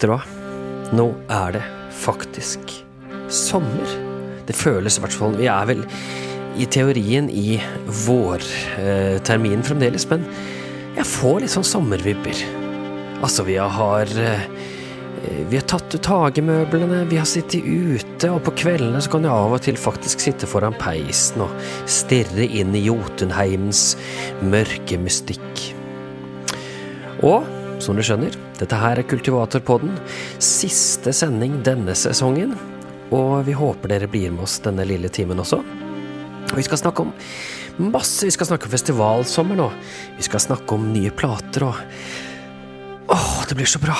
Vet du hva? Nå er det faktisk sommer. Det føles i hvert fall Vi er vel i teorien i vårterminen fremdeles, men jeg får litt sånn sommervibber. Altså, vi har eh, vi har tatt ut hagemøblene, vi har sittet ute, og på kveldene så kan jeg av og til faktisk sitte foran peisen og stirre inn i Jotunheimens mørke mystikk. Og som du skjønner, dette her er Kultivatorpodden, siste sending denne sesongen, og vi håper dere blir med oss denne lille timen også. Og vi skal snakke om masse, vi skal snakke om festivalsommer nå, vi skal snakke om nye plater og Åh, det blir så bra!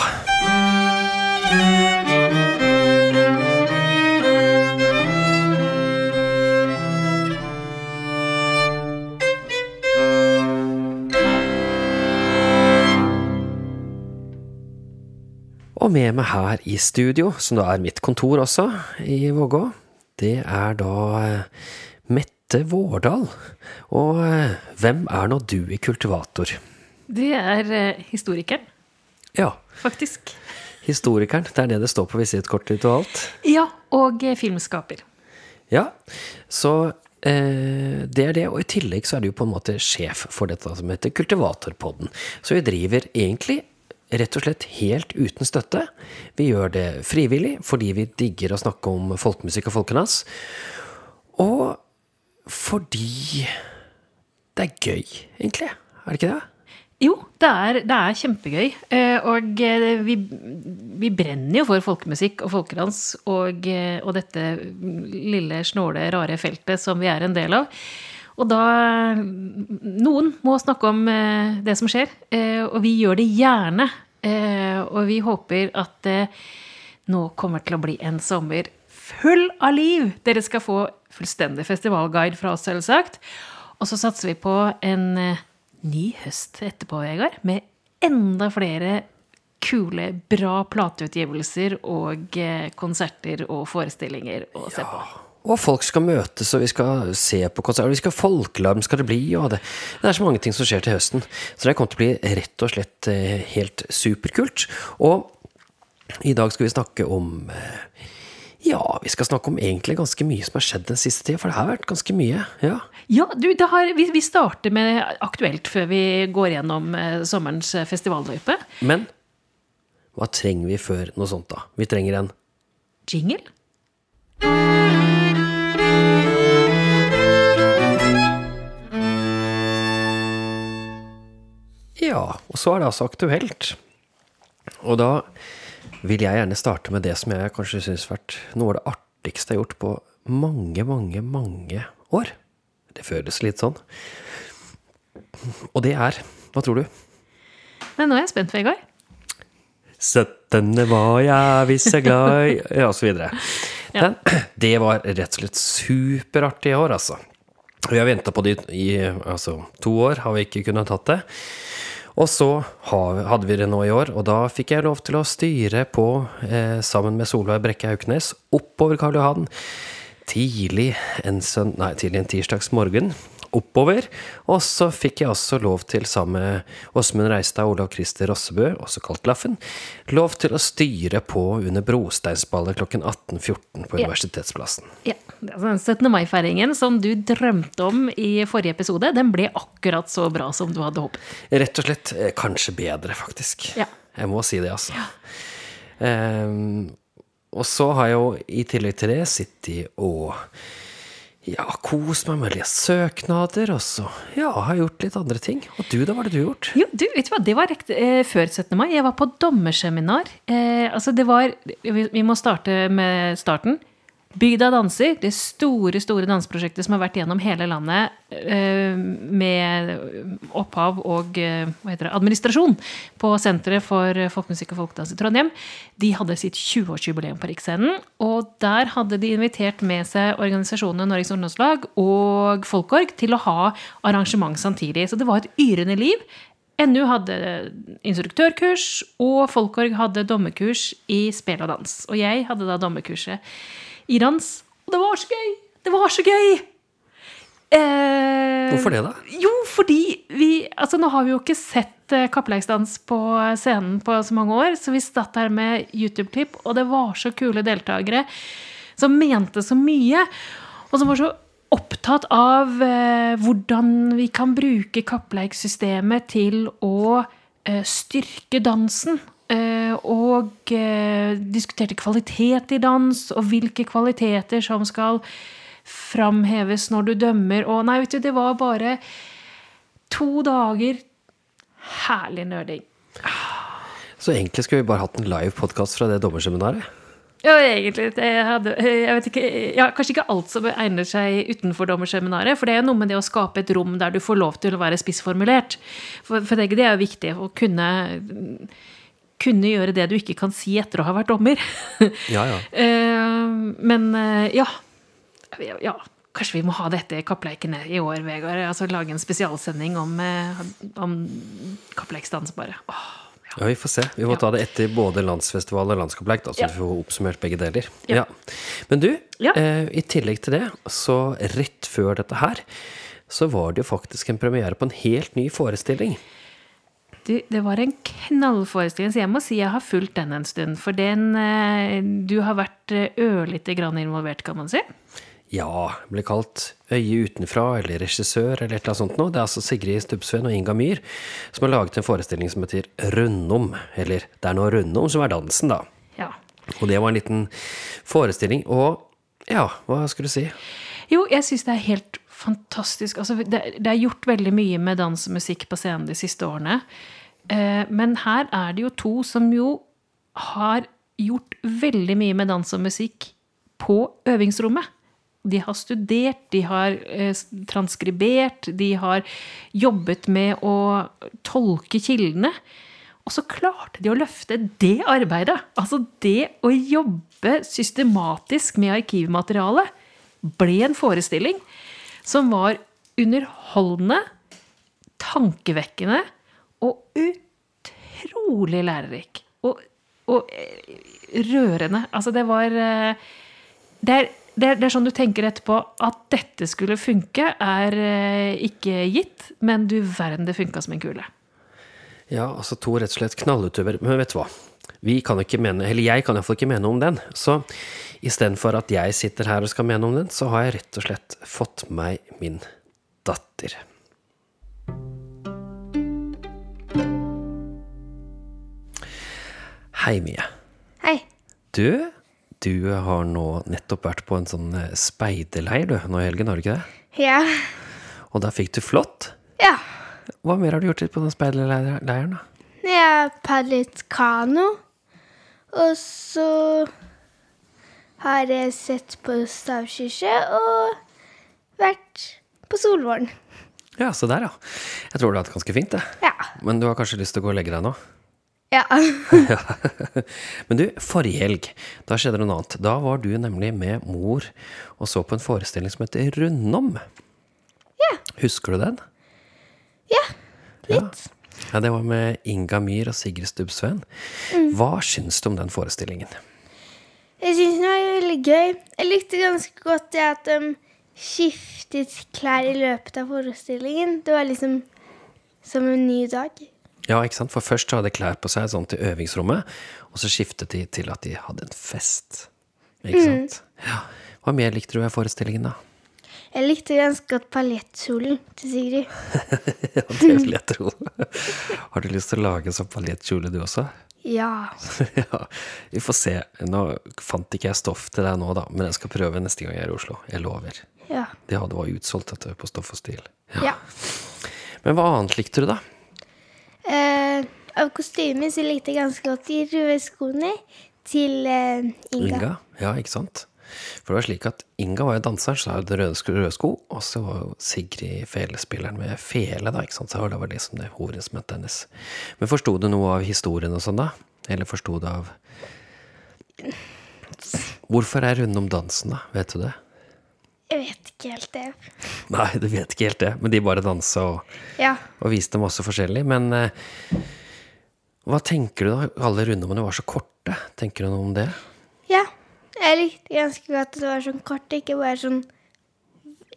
Og med meg her i studio, som da er mitt kontor også, i Vågå, det er da eh, Mette Vårdal. Og eh, hvem er nå du i Kultivator? Det er eh, historikeren, Ja, faktisk. historikeren. Det er det det står på visittkortet ditt og alt. Ja, og filmskaper. Ja, så eh, det er det. Og i tillegg så er du på en måte sjef for dette som heter Kultivatorpodden. Så vi driver egentlig rett og slett helt uten støtte. Vi gjør det frivillig fordi vi digger å snakke om folkemusikk og folkenas. Og fordi det er gøy, egentlig. Er det ikke det? Jo, det er, det er kjempegøy. eh, Og eh, vi, vi brenner jo for folkemusikk og folkedans og, eh, og dette lille, snåle, rare feltet som vi er en del av. Og da Noen må snakke om eh, det som skjer, eh, og vi gjør det gjerne. Eh, Og vi håper at det nå kommer til å bli en sommer full av liv. Dere skal få fullstendig festivalguide fra oss, selvsagt. Og så satser vi på en ny høst etterpå, Vegard, med enda flere kule, bra plateutgivelser og konserter og forestillinger å se på. Og folk skal møtes, og vi skal se på konserter. Vi skal folkelarm, skal det bli. Og det, det er så mange ting som skjer til høsten. Så det kommer til å bli rett og slett eh, helt superkult. Og i dag skal vi snakke om eh, Ja, vi skal snakke om egentlig ganske mye som har skjedd den siste tida. For det har vært ganske mye. Ja. Ja, du, det har, vi, vi starter med aktuelt før vi går gjennom eh, sommerens festivalløype. Men hva trenger vi før noe sånt, da? Vi trenger en Jingle. Ja, og så er det altså aktuelt. Og da vil jeg gjerne starte med det som jeg kanskje syns har vært noe av det artigste jeg har gjort på mange, mange, mange år. Det føles litt sånn. Og det er Hva tror du? Nei, nå er jeg spent, Vegard. 17. mai er vi så glad i Ja, og så videre. Den, det var rett og slett superartig i år, altså. Vi har venta på det i altså, to år, har vi ikke kunnet tatt det. Og så hadde vi det nå i år, og da fikk jeg lov til å styre på, eh, sammen med Solveig Brekke Hauknes, oppover Karl Johan. Tidlig en, søn, nei, tidlig en tirsdags morgen oppover. Og så fikk jeg også lov til, sammen med Åsmund Reistad og Olav Christer Rossebø, også kalt Laffen, lov til å styre på under brosteinsballet klokken 18.14 på Ja. Universitetsplassen. Ja, den 17. mai-feiringen som du drømte om i forrige episode, den ble akkurat så bra som du hadde håpet. Rett og slett eh, kanskje bedre, faktisk. Ja. Jeg må si det, altså. Ehm, og så har jeg jo i tillegg til det sittet og ja, kost meg med å lese søknader, og så ja, har jeg gjort litt andre ting. Og du, da? Hva har du gjort? Jo, du, vet du hva, det var rekt, eh, før 17. mai. Jeg var på dommerseminar. Eh, altså, det var vi må starte med starten. Bygda danser, det store store danseprosjektet som har vært gjennom hele landet eh, med opphav og eh, hva heter det, administrasjon på Senteret for folkemusikk og folkedans i Trondheim. De hadde sitt 20-årsjubileum på Riksscenen. Og der hadde de invitert med seg organisasjonene Norges ungdomslag og Folkorg til å ha arrangement samtidig. Så det var et yrende liv. NU hadde instruktørkurs, og Folkorg hadde dommerkurs i spel og dans. Og jeg hadde da dommerkurset i dans. Og det var så gøy! Det var så gøy! Eh, Hvorfor det, da? Jo, fordi vi Altså, nå har vi jo ikke sett eh, kappleiksdans på scenen på så mange år, så vi satt her med YouTube-klipp, og det var så kule deltakere som mente så mye, og som var så opptatt av eh, hvordan vi kan bruke kappleiksystemet til å eh, styrke dansen. Eh, og eh, diskuterte kvalitet i dans, og hvilke kvaliteter som skal framheves når du dømmer. Og nei, vet du, det var bare to dager herlig nerding. Så egentlig skulle vi bare hatt en live podkast fra det dommerseminaret. Ja, egentlig. Jeg, hadde, jeg vet ikke, ja, Kanskje ikke alt som egner seg utenfor dommerseminaret. For det er jo noe med det å skape et rom der du får lov til å være spissformulert. For, for det er jo viktig å kunne, kunne gjøre det du ikke kan si etter å ha vært dommer. Ja, ja. Eh, Men eh, ja. ja. Kanskje vi må ha dette i Kappleikene i år, Vegard. Altså Lage en spesialsending om, eh, om kappleiksdans, bare. Åh, ja. Ja, Vi får se. Vi må ta det etter både landsfestival og landskappleik, så vi får oppsummert begge deler. Men du, i tillegg til det, så rett før dette her, så var det jo faktisk en premiere på en helt ny forestilling. Du, det var en knallforestilling, så jeg må si jeg har fulgt den en stund. For den eh, Du har vært eh, ørlite grann involvert, kan man si. Ja, ble kalt Øye utenfra, eller regissør, eller et eller annet sånt noe. Det er altså Sigrid Stubbsveen og Inga Myhr som har laget en forestilling som heter Rundom. Eller Det er nå Rundom som er dansen, da. Ja. Og det var en liten forestilling. Og ja, hva skulle du si? Jo, jeg syns det er helt fantastisk. Altså, det, det er gjort veldig mye med dans og musikk på scenen de siste årene. Eh, men her er det jo to som jo har gjort veldig mye med dans og musikk på øvingsrommet. De har studert, de har eh, transkribert, de har jobbet med å tolke kildene. Og så klarte de å løfte det arbeidet. Altså det å jobbe systematisk med arkivmateriale ble en forestilling som var underholdende, tankevekkende og utrolig lærerik. Og, og eh, rørende. Altså, det var eh, det er, det, er, det er sånn du tenker etterpå at dette skulle funke, er eh, ikke gitt, men du verden, det funka som en kule. Ja, altså to rett og slett knallutøvere. Men vet du hva? Vi kan ikke mene, eller jeg kan iallfall ikke mene om den. Så istedenfor at jeg sitter her og skal mene om den, så har jeg rett og slett fått meg min datter. Hei, Mie. Hei. Du, du har nå nettopp vært på en sånn eh, speiderleir, du, nå i helgen, har du ikke det? Ja. Og der fikk du flott. Ja. Hva mer har du gjort på den speiderleiren, da? Jeg padlet kano. Og så har jeg sett på stavkirke og vært på Solvåren. Ja, se der, ja. Jeg tror du har hatt det ganske fint, det. Ja. Men du har kanskje lyst til å gå og legge deg nå? Ja. Men du, forrige helg, da skjedde det noe annet. Da var du nemlig med mor og så på en forestilling som heter Rundom. Ja. Husker du den? Ja. Litt. Ja, Det var med Inga Myhr og Sigrid Stubbsveen. Hva syns du om den forestillingen? Jeg syns den var veldig gøy. Jeg likte ganske godt det at de skiftet klær i løpet av forestillingen. Det var liksom som en ny dag. Ja, ikke sant? For først hadde de klær på seg sånn til øvingsrommet, og så skiftet de til at de hadde en fest. Ikke sant? Ja. Hva mer likte du av forestillingen, da? Jeg likte ganske godt paljettkjolen til Sigrid. Ja, det vil jeg tro. Har du lyst til å lage en sånn paljettkjole, du også? Ja. Ja, vi får se. Nå fant ikke jeg stoff til deg nå, da, men jeg skal prøve neste gang jeg er i Oslo. Jeg lover. Ja. Det hadde var utsolgt dette på Stoff og Stil. ja. Men hva annet likte du, da? Eh, av kostymer så likte jeg ganske godt de røde skoene til eh, Inga. Inga? Ja, ikke sant? For det var slik at Inga var jo danseren, så hadde røde røde sko, og så var jo Sigrid felespilleren med fele, da, ikke sant? Så det var liksom det hovedinstrumentet hennes. Men forsto du noe av historien og sånn, da? Eller forsto du av Hvorfor er Rundom dansen, da? Vet du det? Jeg vet ikke helt det. Nei, du vet ikke helt det, men de bare dansa og, Ja. og viste masse forskjellig. Men eh, hva tenker du da? Alle rundommene var så korte. Tenker du noe om det? Ja. Jeg likte ganske godt at det var sånn kort, ikke bare sånn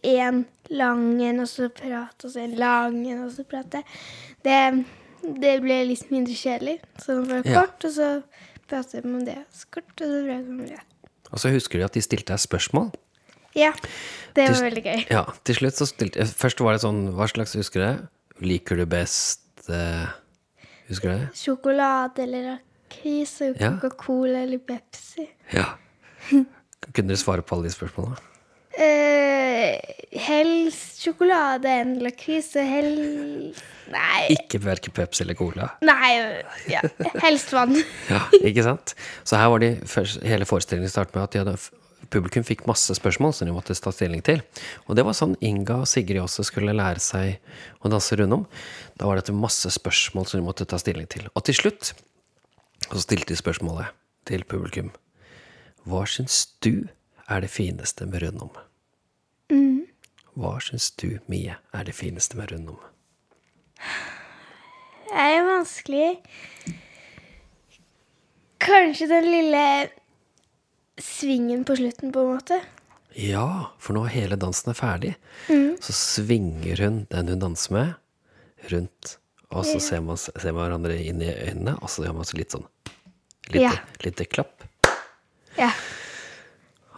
én lang en, og så prate, og så en lang en, og så prate. Det, det ble litt mindre kjedelig. Så det var Ja. kort, og så prater om det. Så kort, og så prater om det. Og så husker du at de stilte deg spørsmål. Ja, det Til- var veldig gøy. Ja, til slutt så stilte Først var det sånn Hva slags husker du det? Liker du best uh, Husker du det? Sjokolade eller lakris og Coca-Cola eller Pepsi. Ja. Kunne dere svare på alle de spørsmålene? Uh, helst sjokolade enn lakris, og helst Nei. Ikke verken Pepsi eller Cola. Nei, ja. helst vann. Ja, ikke sant? Så her var de hele forestillingen startet med at de hadde, publikum fikk masse spørsmål som de måtte ta stilling til. Og det var sånn Inga og Sigrid også skulle lære seg å danse rundom. Da var det masse spørsmål som de måtte ta stilling til. Og til slutt så stilte de spørsmålet til publikum. Hva syns du er det fineste med rundom? Hva syns du, Mie, er det fineste med rundom? Det er vanskelig. Kanskje den lille svingen på slutten, på en måte. Ja, for nå er hele dansen er ferdig. Så svinger hun den hun danser med, rundt. Og så ser man, ser man hverandre inn i øynene, og så gjør man så litt sånn lite, Ja. lite klapp. Ja.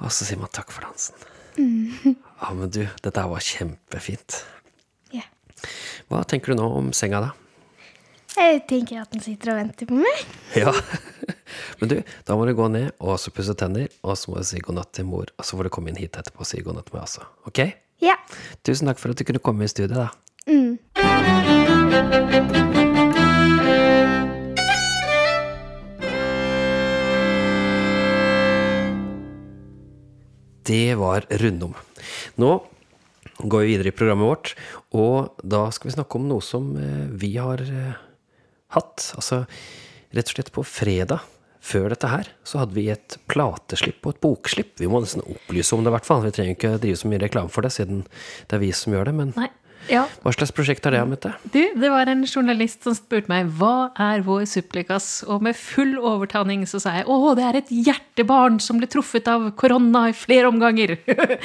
Og så sier man takk for dansen. Ja, men du, dette her var kjempefint. ja. Hva tenker du nå om senga, da? Jeg tenker at den sitter og venter på meg. Ja. Men du, da må du gå ned og så pusse tenner, og så må du si god natt til mor, og så får du komme inn hit etterpå og si god natt til meg også. Ok? Ja. Tusen takk for at du kunne komme i studio, da. Det var rundom. Nå går vi videre i programmet vårt, og da skal vi snakke om noe som eh, vi har eh, hatt. Altså rett og slett på fredag før dette her, så hadde vi et plateslipp og et bokslipp. Vi må nesten opplyse om det, i hvert fall. Vi trenger ikke drive så mye reklame for det, siden det er vi som gjør det. Men Nei. Ja. hva slags prosjekt er det, Amette? Du, det var en journalist som spurte meg hva er vår supplikas, og med full overtaning så sa jeg å, det er et hjertebarn som ble truffet av korona i flere omganger.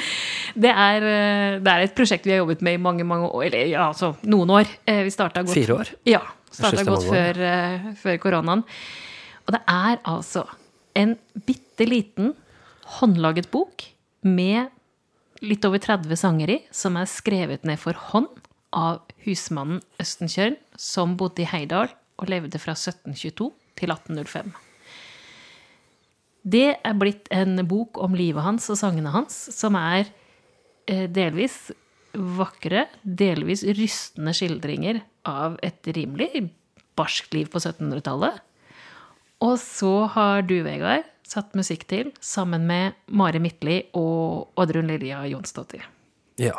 det, er, eh, det er et prosjekt vi har jobbet med i mange, mange år, eller ja, altså noen år. Eh, Vi starta godt Fire år? Ja. Starta godt før, eh, før koronaen. Og det er altså en bitte liten håndlaget bok med litt over 30 sanger i, som er skrevet ned for hånd av husmannen Østenkjørn, som bodde i Heidal og levde fra 1722 til 1805. Det er blitt en bok om livet hans og sangene hans, som er eh, delvis vakre, delvis rystende skildringer av et rimelig barskt liv på 1700-tallet. Og så har du, Vegard, satt musikk til sammen med Mari Midtli og Oddrun Lilja Jonsdottir. Ja.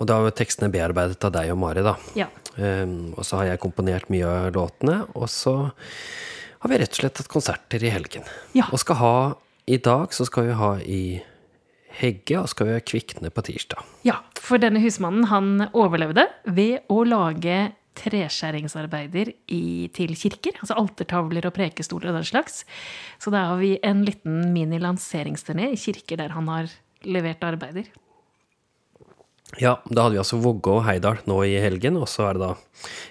Og da var tekstene bearbeidet av deg og Mari, da. Ja. Um, og så har jeg komponert mye av låtene, og så har vi rett og slett hatt konserter i helgen. Ja. Og skal ha I dag så skal vi ha i Hegge, og skal vi ha Kvikne på tirsdag. Ja, for denne husmannen han overlevde ved å lage treskjæringsarbeider i, til kirker. Altså altertavler og prekestoler og den slags. Så da har vi en liten mini-lanseringsturné i kirker der han har levert arbeider. Ja, da hadde vi altså Vågå og Heidal nå i helgen, og så er det da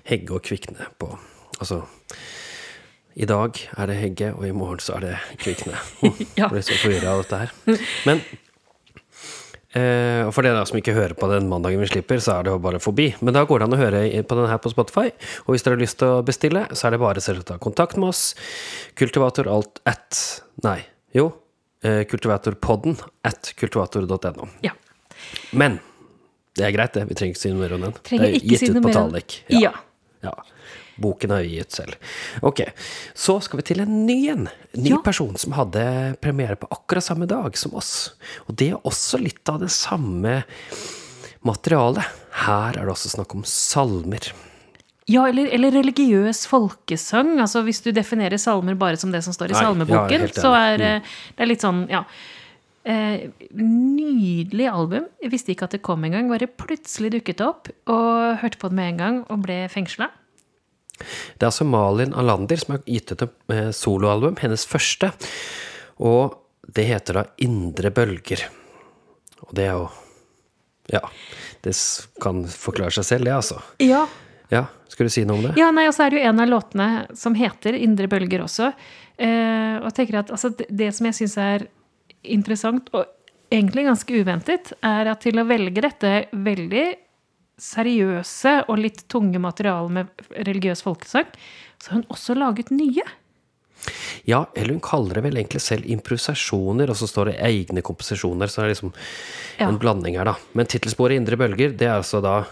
Hegge og Kvikne på Altså i dag er det Hegge, og i morgen så er det Kvikne. Ja. Jeg ble så forvirra av dette her. Men eh, og for dere som ikke hører på den mandagen vi slipper, så er det jo bare forbi. Men da går det an å høre på den her på Spotify. Og hvis dere har lyst til å bestille, så er det bare å ta kontakt med oss. Kultivator alt at Nei, jo. Eh, kultivatorpodden at kultivator.no. Ja. Men det er greit, det. Vi trenger ikke si noe mer om den. Trenger det er ikke gitt si ut på mer ja. Tallek. Ja. Ja. Boken har vi gitt selv. Ok, så skal vi til en ny en. Ny Ja. person som hadde premiere på akkurat samme dag som oss. Og det er også litt av det samme materialet. Her er det også snakk om salmer. Ja, eller, eller religiøs folkesang. Altså Hvis du definerer salmer bare som det som står i Nei, ja, salmeboken, helt så er Mm. eh, det er litt sånn, ja. Eh, nydelig album. Jeg visste ikke at det kom engang. Bare plutselig dukket opp, og hørte på det med en gang og ble fengsla. Det er altså Malin Alander som har gitt ut et eh, soloalbum, hennes første. Og det heter da Indre bølger. Og det er jo Ja. det kan forklare seg selv, det, altså. Ja, Ja, skal du si noe om det? Ja, nei, og så er det jo en av låtene som heter 'Indre bølger' også. Eh, og jeg tenker at altså, det, det som jeg syns er interessant, og egentlig ganske uventet, er at til å velge dette veldig seriøse og litt tunge materialet med religiøs folkesang, så har hun også laget nye. Ja, eller hun kaller det vel egentlig selv improvisasjoner, og så står det egne komposisjoner, så det er liksom Ja. en blanding her, da. Men tittelsporet 'Indre bølger', det er altså da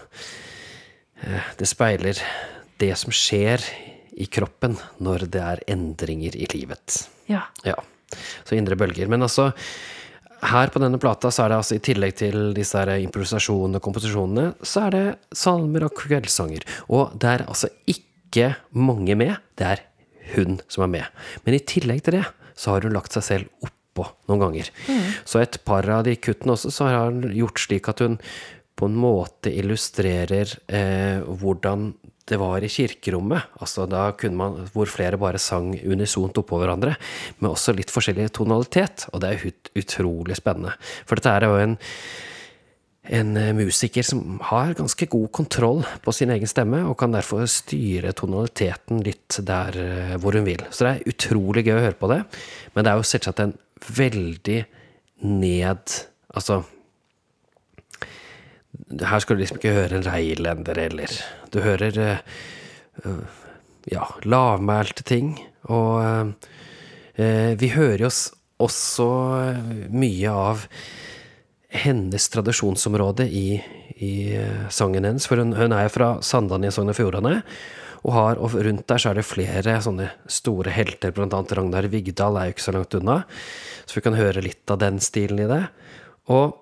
eh, Det speiler det som skjer i kroppen når det er endringer i livet. Ja. Ja. Så indre bølger. Men altså, her på denne plata så er det altså i tillegg til disse her improvisasjonene og komposisjonene, så er det salmer og kveldssanger. Og det er altså ikke mange med, det er hun som er med. Men i tillegg til det så har hun lagt seg selv oppå noen ganger. Så et par av de kuttene også så har hun gjort slik at hun på en måte illustrerer eh, hvordan det var i kirkerommet. Altså da kunne man, hvor flere bare sang unisont oppå hverandre, med også litt forskjellig tonalitet. Og det er ut, utrolig spennende. For dette er jo en, en eh, musiker som har ganske god kontroll på sin egen stemme, og kan derfor styre tonaliteten litt der eh, hvor hun vil. Så det er utrolig gøy å høre på det. Men det er jo selvsagt en veldig ned Altså her skal du liksom ikke høre en reilender eller Du hører eh, eh, ja, lavmælte ting. Og eh, vi hører jo også mye av hennes tradisjonsområde i, i sangen hennes. For hun, hun er fra Sandane i Sogn og Fjordane. Og, har, og rundt der så er det flere sånne store helter, blant annet Ragnar Vigdal er jo ikke så langt unna. Så vi kan høre litt av den stilen i det. Og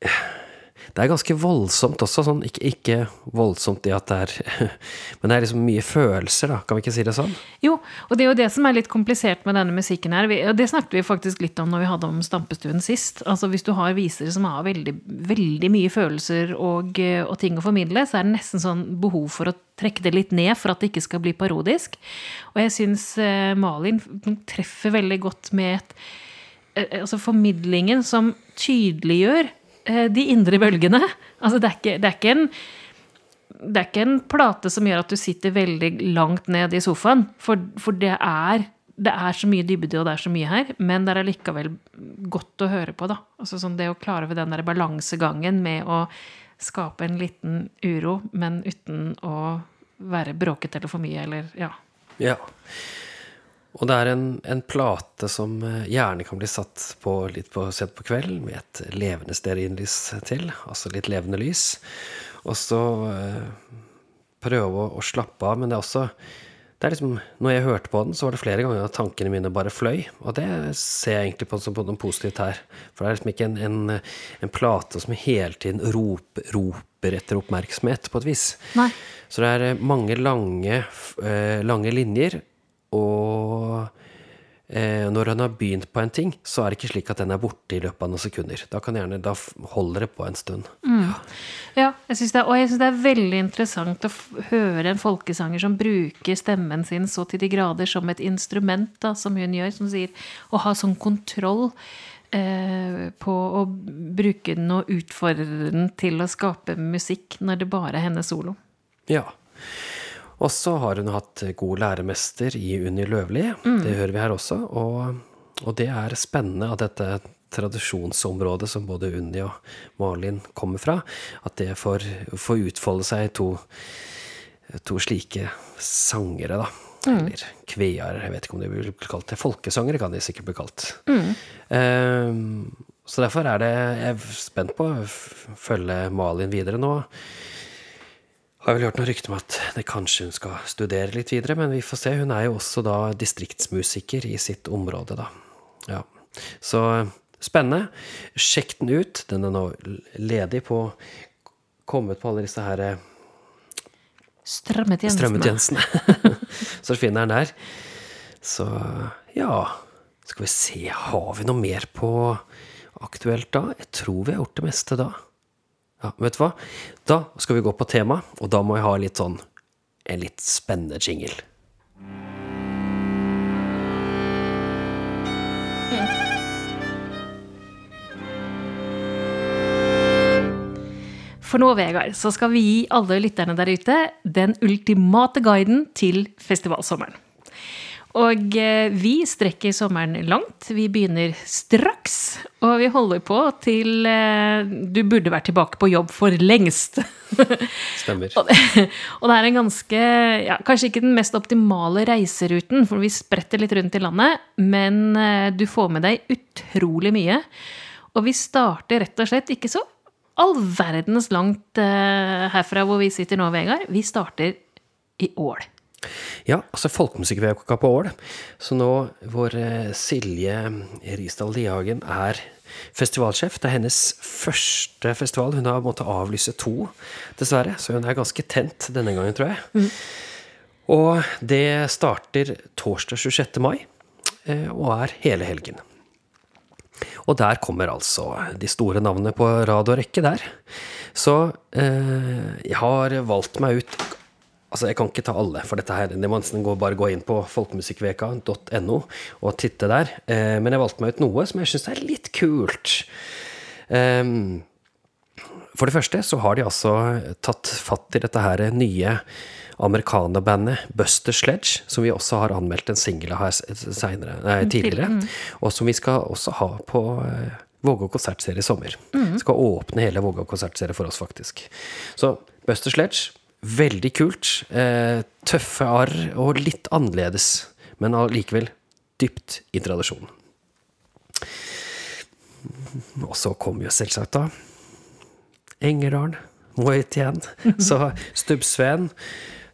det er ganske voldsomt også, sånn ikke, ikke voldsomt i at det er Men det er liksom mye følelser, da, kan vi ikke si det sånn? Jo, og det er jo det som er litt komplisert med denne musikken her. Og det snakket vi faktisk litt om når vi hadde om Stampestuen sist. Altså hvis du har visere som har veldig, veldig mye følelser og, og ting å formidle, så er det nesten sånn behov for å trekke det litt ned for at det ikke skal bli parodisk. Og jeg syns eh, Malin treffer veldig godt med et eh, altså formidlingen som tydeliggjør de indre bølgene. Altså det er ikke, det er ikke en det er ikke en plate som gjør at du sitter veldig langt ned i sofaen, for, for det, er, det er så mye dybde, og det er så mye her, men det er allikevel godt å høre på, da. Altså sånn det å klare ved den der balansegangen med å skape en liten uro, men uten å være bråkete eller for mye, eller ja. Ja. Og det er en, en plate som eh, gjerne kan bli satt på litt på, sett på kvelden, med et levende stearinlys til, altså litt levende lys. Og så eh, prøve å, å slappe av, men det er også det er liksom, når jeg hørte på den, så var det flere ganger at tankene mine bare fløy. Og det ser jeg egentlig på som på noe positivt her. For det er liksom ikke en, en, en plate som hele tiden roper, roper etter oppmerksomhet, på et vis. Nei. Så det er eh, mange lange, eh, lange linjer, og eh, når han har begynt på en ting, så er det ikke slik at den er borte i løpet av noen sekunder. Da, kan gjerne, da holder det på en stund. Ja, jeg synes det, er- og jeg syns det er veldig interessant å høre en folkesanger som bruker stemmen sin så til de grader som et instrument, da, som hun gjør, som sier å ha sånn kontroll eh, på å bruke den og utfordre den til å skape musikk når det bare er hennes solo. Ja. Og så har hun hatt god læremester i Unni Løvli. Det hører vi her også. Og, og det er spennende at dette tradisjonsområdet som både Unni og Malin kommer fra, at det får, får utfolde seg i to, to slike sangere, da. Eller kvear, jeg vet ikke om de blir kalt det. Folkesangere kan de sikkert bli kalt. Ehm, så derfor er det Jeg er spent på å følge Malin videre nå. Har vel hørt noen rykter om at det kanskje hun skal studere litt videre, men vi får se. Hun er jo også da distriktsmusiker i sitt område, da. Ja. Så spennende. Sjekk den ut. Den er nå ledig på Kommet på alle disse her eh, Strømmetjenestene. strømmetjenestene. Så finner den der. Så ja Skal vi se, har vi noe mer på aktuelt da? Jeg tror vi har gjort det meste da. Ja, vet du hva? Da skal vi gå på tema, og da må jeg ha litt sånn En litt spennende jingle. For nå, Vegard, så skal vi gi alle lytterne der ute den ultimate guiden til festivalsommeren. Og eh, vi strekker sommeren langt. Vi begynner straks. Og vi holder på til eh, du burde vært tilbake på jobb for lengst. Stemmer. Og det, er en ganske ja, Kanskje ikke den mest optimale reiseruten, for vi spretter litt rundt i landet, men eh, du får med deg utrolig mye. Og vi starter rett og slett ikke så all verdens langt herfra hvor vi sitter nå, Vegard. Vi starter i Ål. Ja, altså Folkemusikkveka på Ål. Så nå hvor eh, Silje Risdal Lihagen er festivalsjef, det er hennes første festival. Hun har måttet avlyse to, dessverre, så hun er ganske tent denne gangen, tror jeg. Og det starter torsdag 26. mai, eh, og er hele helgen. Og der kommer altså de store navnene på rad og rekke der. Så eh, jeg har valgt meg ut Altså, jeg kan ikke ta alle, for dette her, det må nesten bare gå inn på folkemusikkveka.no og titte der. Eh, men jeg valgte meg ut noe som jeg syns er litt kult. Ehm, for det første så har de altså tatt fatt i dette her nye amerikanerbandet Buster Sledge, som vi også har anmeldt en singel av her senere, nei, tidligere, og som vi skal også ha på eh, Vågå konsertserie i sommer. Skal åpne hele Vågå konsertserie for oss, faktisk. Så Buster Sledge, veldig kult. Eh, tøffe arr og litt annerledes, men allikevel dypt i tradisjonen. Og så kommer jo selvsagt, da, Engerdalen må hit igjen. Så Stubbsveen,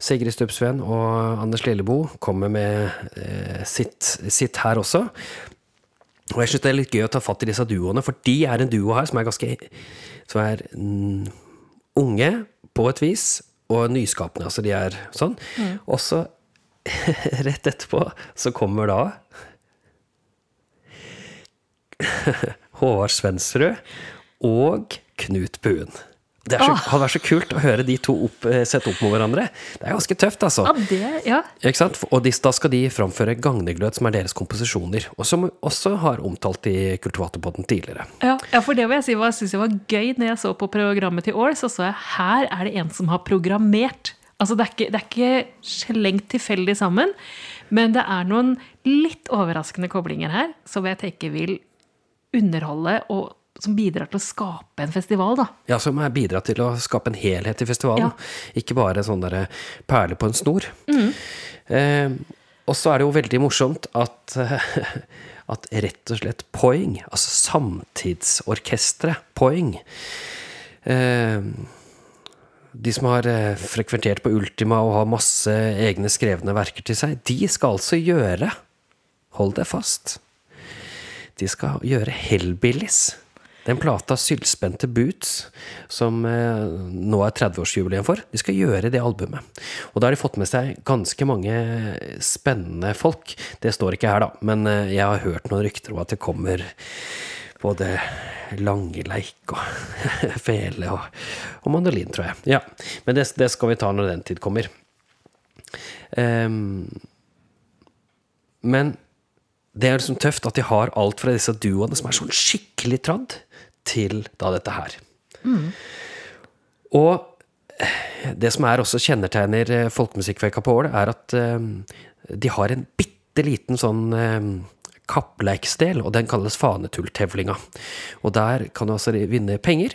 Sigrid Stubbsveen og Anders Lilleboe kommer med eh, sitt, sitt her også. Og jeg syns det er litt gøy å ta fatt i disse duoene, for de er en duo her som er ganske Som er mm, unge på et vis, og nyskapende. Altså de er sånn. Og så, rett etterpå, så kommer da Håvard Svensrud og Knut Buen. Det så, hadde vært så kult å høre de to opp, eh, sette opp mot hverandre. Det er ganske tøft, altså. Ja, det, ja. Ikke sant? Og de, da skal de framføre Gagneglød, som er deres komposisjoner. Og som vi også har omtalt i Kultivatorpodden tidligere. Ja, ja, for det vil jeg si var, synes jeg var gøy når jeg så på programmet til år. så så jeg her er det en som har programmert. Altså det er ikke, det er ikke slengt tilfeldig sammen, men det er noen litt overraskende koblinger her som jeg tenker vil underholde og som bidrar til å skape en festival, da. Ja, som er bidratt til å skape en helhet i festivalen. Ja. Ikke bare sånn derre perle på en snor. Eh, og så er det jo veldig morsomt at at rett og slett Poing, altså samtidsorkesteret Poing eh, De som har eh, frekventert på Ultima og har masse egne skrevne verker til seg, de skal altså gjøre Hold deg fast. De skal gjøre Hellbillies. Den plata Sylspente Boots, som eh, nå er 30-årsjubileum for, de skal gjøre det albumet. Og da har de fått med seg ganske mange spennende folk. Det står ikke her, da, men eh, jeg har hørt noen rykter om at det kommer både Langeleik og Fele og, og mandolin, tror jeg. Ja, Men det, det skal vi ta når den tid kommer. Um, men det er liksom tøft at de har alt fra disse duoene som er sånn skikkelig tradd, til da dette her. Og det som er også kjennetegner eh, Folkemusikkveka på Ål, er at eh, de har en bitte liten sånn eh, kappleiksdel, og den kalles fanetulltevlinga. Og der kan du altså vinne penger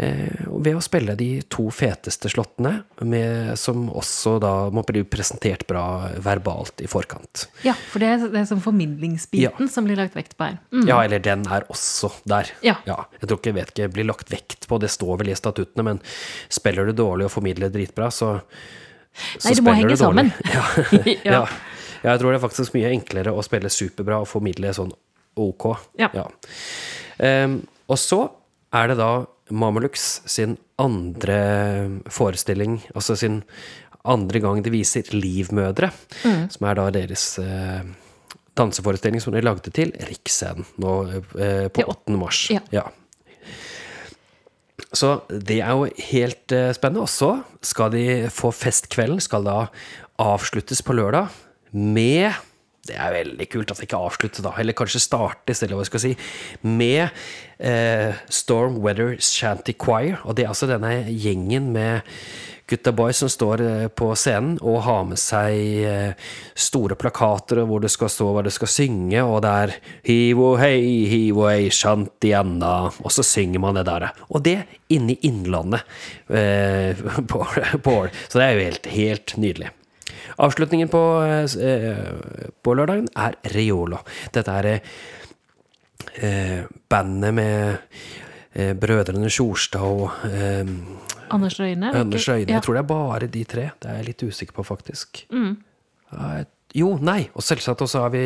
eh, ved å spille de to feteste slåttene, med, som også da må bli presentert bra verbalt i forkant. Ja, for det er, det er som formidlingsbiten som blir lagt vekt på her. Mm. Ja, eller den er også der. Ja. jeg tror ikke, jeg vet ikke, blir lagt vekt på, det står vel i statuttene, men spiller du dårlig og formidler dritbra, så, så Nei, det må henge sammen. Ja. Ja. Ja. Ja, jeg tror det er faktisk mye enklere å spille superbra og formidle sånn ok. Ja. Ehm, og så er det da Mamelux sin andre forestilling, altså sin andre gang de viser Livmødre, Mm. som er da deres uh, danseforestilling som de lagde til Riksscenen nå eh, på 8. mars. ja. ja. Så det er jo helt eh, spennende. Og så skal de få festkvelden, skal da avsluttes på lørdag med det er veldig kult at det ikke avslutter, da, eller kanskje startes, eller hva jeg skal si, med eh, Storm Weather Shanty Choir. Og det er altså denne gjengen med gutta boys som står eh, på scenen og har med seg eh, store plakater hvor det skal stå hva det skal synge, og det er hivo hei, hivo hei, shantianna, og så synger man det der. Og det inne i innlandet eh, på, på Så det er jo helt, helt nydelig. Avslutningen på, eh, på lørdagen er Reola. Dette er eh, bandet med eh, brødrene Sjorstad og eh, Anders Røyne? er Anders Røyne. Jeg tror det er bare de tre. Det er jeg litt usikker på, faktisk. Ja, jeg- jo, nei. Og selvsagt også har vi,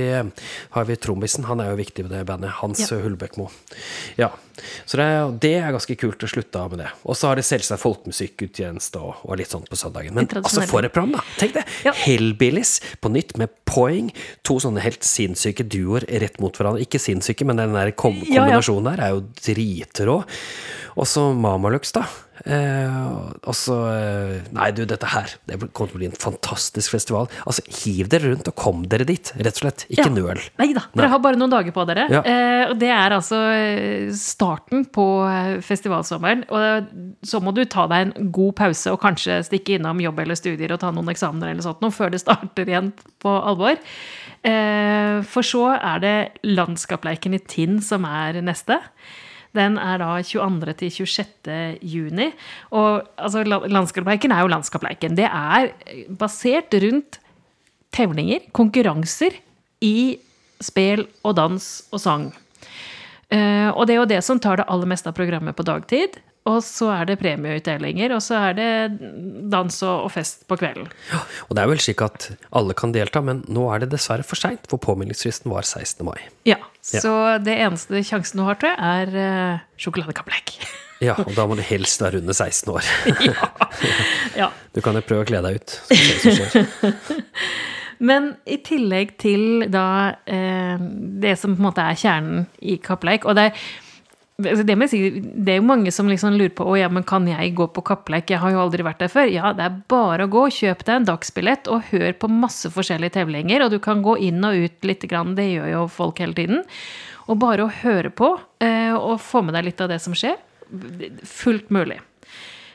har vi trommisen. Han er jo viktig med det bandet. Hans Ja. Hulbekmo. Ja. Så det er, det er ganske kult å slutte av med det. Og så har de selvsagt folkemusikkutjeneste og, og litt sånt på søndagen. Men altså, for et program, da! Tenk det! Ja. Hellbillies på nytt med Poing. To sånne helt sinnssyke duoer rett mot hverandre. Ikke sinnssyke, men den der kom Ja, ja. kombinasjonen der er jo dritrå. Og så Mamalux, da. Eh, og så eh, Nei, du, dette her Det kommer til å bli en fantastisk festival. Altså, Hiv dere rundt og kom dere dit, rett og slett. Ikke Ja. nøl. Nei da, dere har bare noen dager på dere. Ja. Eh, og det er altså eh, starten på eh, festivalsommeren. Og så må du ta deg en god pause og kanskje stikke innom jobb eller studier og ta noen eksamener eller sånt noe før det starter igjen på alvor. Eh, for så er det Landskapleiken i Tinn som er neste. Den er da 22. til 26. juni. Og altså, Landskapleiken er jo Landskapleiken. Det er basert rundt tevlinger, konkurranser, i spel og dans og sang. Eh, og det er jo det som tar det aller meste av programmet på dagtid. Og så er det premieutdelinger, og så er det dans og, og fest på kvelden. Ja, Og det er vel slik at alle kan delta, men nå er det dessverre for seint, for påmeldingsfristen var 16. mai. Ja, Så det eneste sjansen du har, tror jeg, er uh, sjokoladekappleik. Ja, og da må du helst være under 16 år. ja. Du kan jo prøve å kle deg ut. Men i tillegg til da eh, det som på en måte er kjernen i kappleik Og det er, det, må jeg si, det er jo mange som liksom lurer på ja, men kan jeg gå på kappleik, jeg har jo aldri vært der før. Ja, det er bare å gå. Kjøp deg en dagsbillett og hør på masse forskjellige tevlinger. Og du kan gå inn og ut litt, grann, det gjør jo folk hele tiden. Og bare å høre på eh, og få med deg litt av det som skjer, fullt mulig.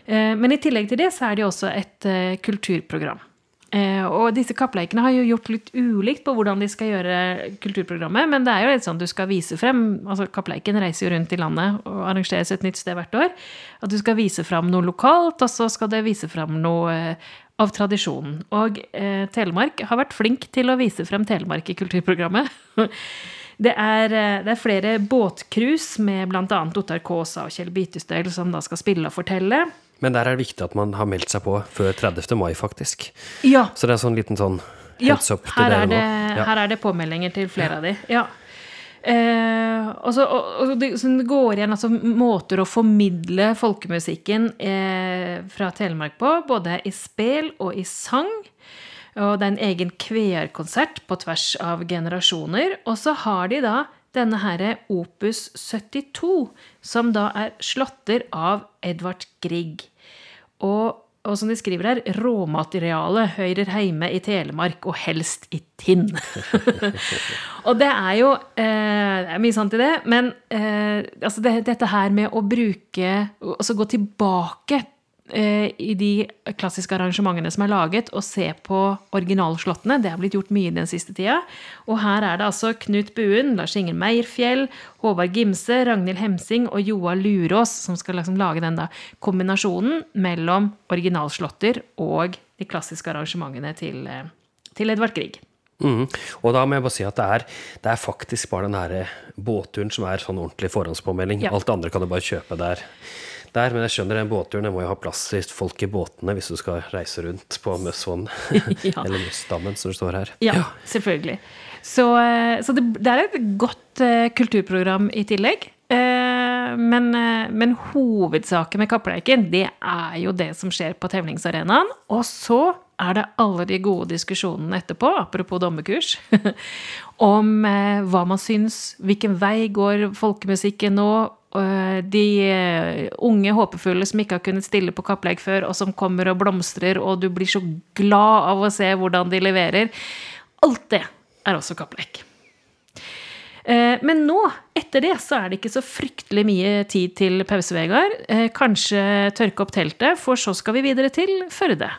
Eh, Men i tillegg til det så er det jo også et eh, kulturprogram. Eh, Og disse kappleikene har jo gjort litt ulikt på hvordan de skal gjøre kulturprogrammet, men det er jo litt sånn du skal vise frem altså Kappleiken reiser jo rundt i landet og arrangeres et nytt sted hvert år. At du skal vise frem noe lokalt, og så skal det vise frem noe eh, av tradisjonen. Og eh, Telemark har vært flink til å vise frem Telemark i kulturprogrammet. Det er, eh, det er flere båtcruise med bl.a. Ottar Kaasa og Kjell Bitestøl som da skal spille og fortelle. Men der er det viktig at man har meldt seg på før 30. mai, faktisk. Ja, Så det er sånn liten sånn heads up til her er, det. Ja. her er det påmeldinger til flere av de. Ja. Eh, og så, og, og det, så det går igjen altså, måter å formidle folkemusikken eh, fra Telemark på, både i spel og i sang. Og det er en egen kveerkonsert på tvers av generasjoner. Og så har de da denne herre Opus 72, som da er slåtter av Edvard Grieg. Og, og som de skriver her, råmateriale hører heime i Telemark, og helst i tinn. og det er jo eh, Det er mye sant i det, men eh, altså det, dette her med å bruke Altså gå tilbake i de klassiske arrangementene som er laget, og se på originalslottene. Det har blitt gjort mye den siste tida. Og her er det altså Knut Buen, Lars Inger Meierfjell, Håvard Gimse, Ragnhild Hemsing og Joa Lurås som skal liksom lage den da kombinasjonen mellom originalslåtter og de klassiske arrangementene til, eh, til Edvard Grieg. Mm. Og da må jeg bare si at det er, det er faktisk bare den her båtturen som er sånn ordentlig forhåndspåmelding. Ja. Alt det andre kan du bare kjøpe der. Der. Men jeg skjønner den båtturen. Det må jo ha plass til folk i båtene hvis du skal reise rundt på Møssvann. Ja. Eller Møssdammen, som det står her. Ja, selvfølgelig. Så, eh, så det, det er et godt uh, kulturprogram i tillegg. Uh, Men, uh, men hovedsaken med Kappleiken, det er jo det som skjer på tevlingsarenaen. Og så er det alle de gode diskusjonene etterpå, apropos dommerkurs, om eh, hva man syns, hvilken vei går folkemusikken nå, eh, de eh, unge håpefulle som ikke har kunnet stille på kappleik før, og som kommer og blomstrer, og du blir så glad av å se hvordan de leverer. Alt det er også Kappleik. Eh, Men nå, etter det, så er det ikke så fryktelig mye tid til pause, Vegard. Kanskje tørke opp teltet, for så skal vi videre til Førde.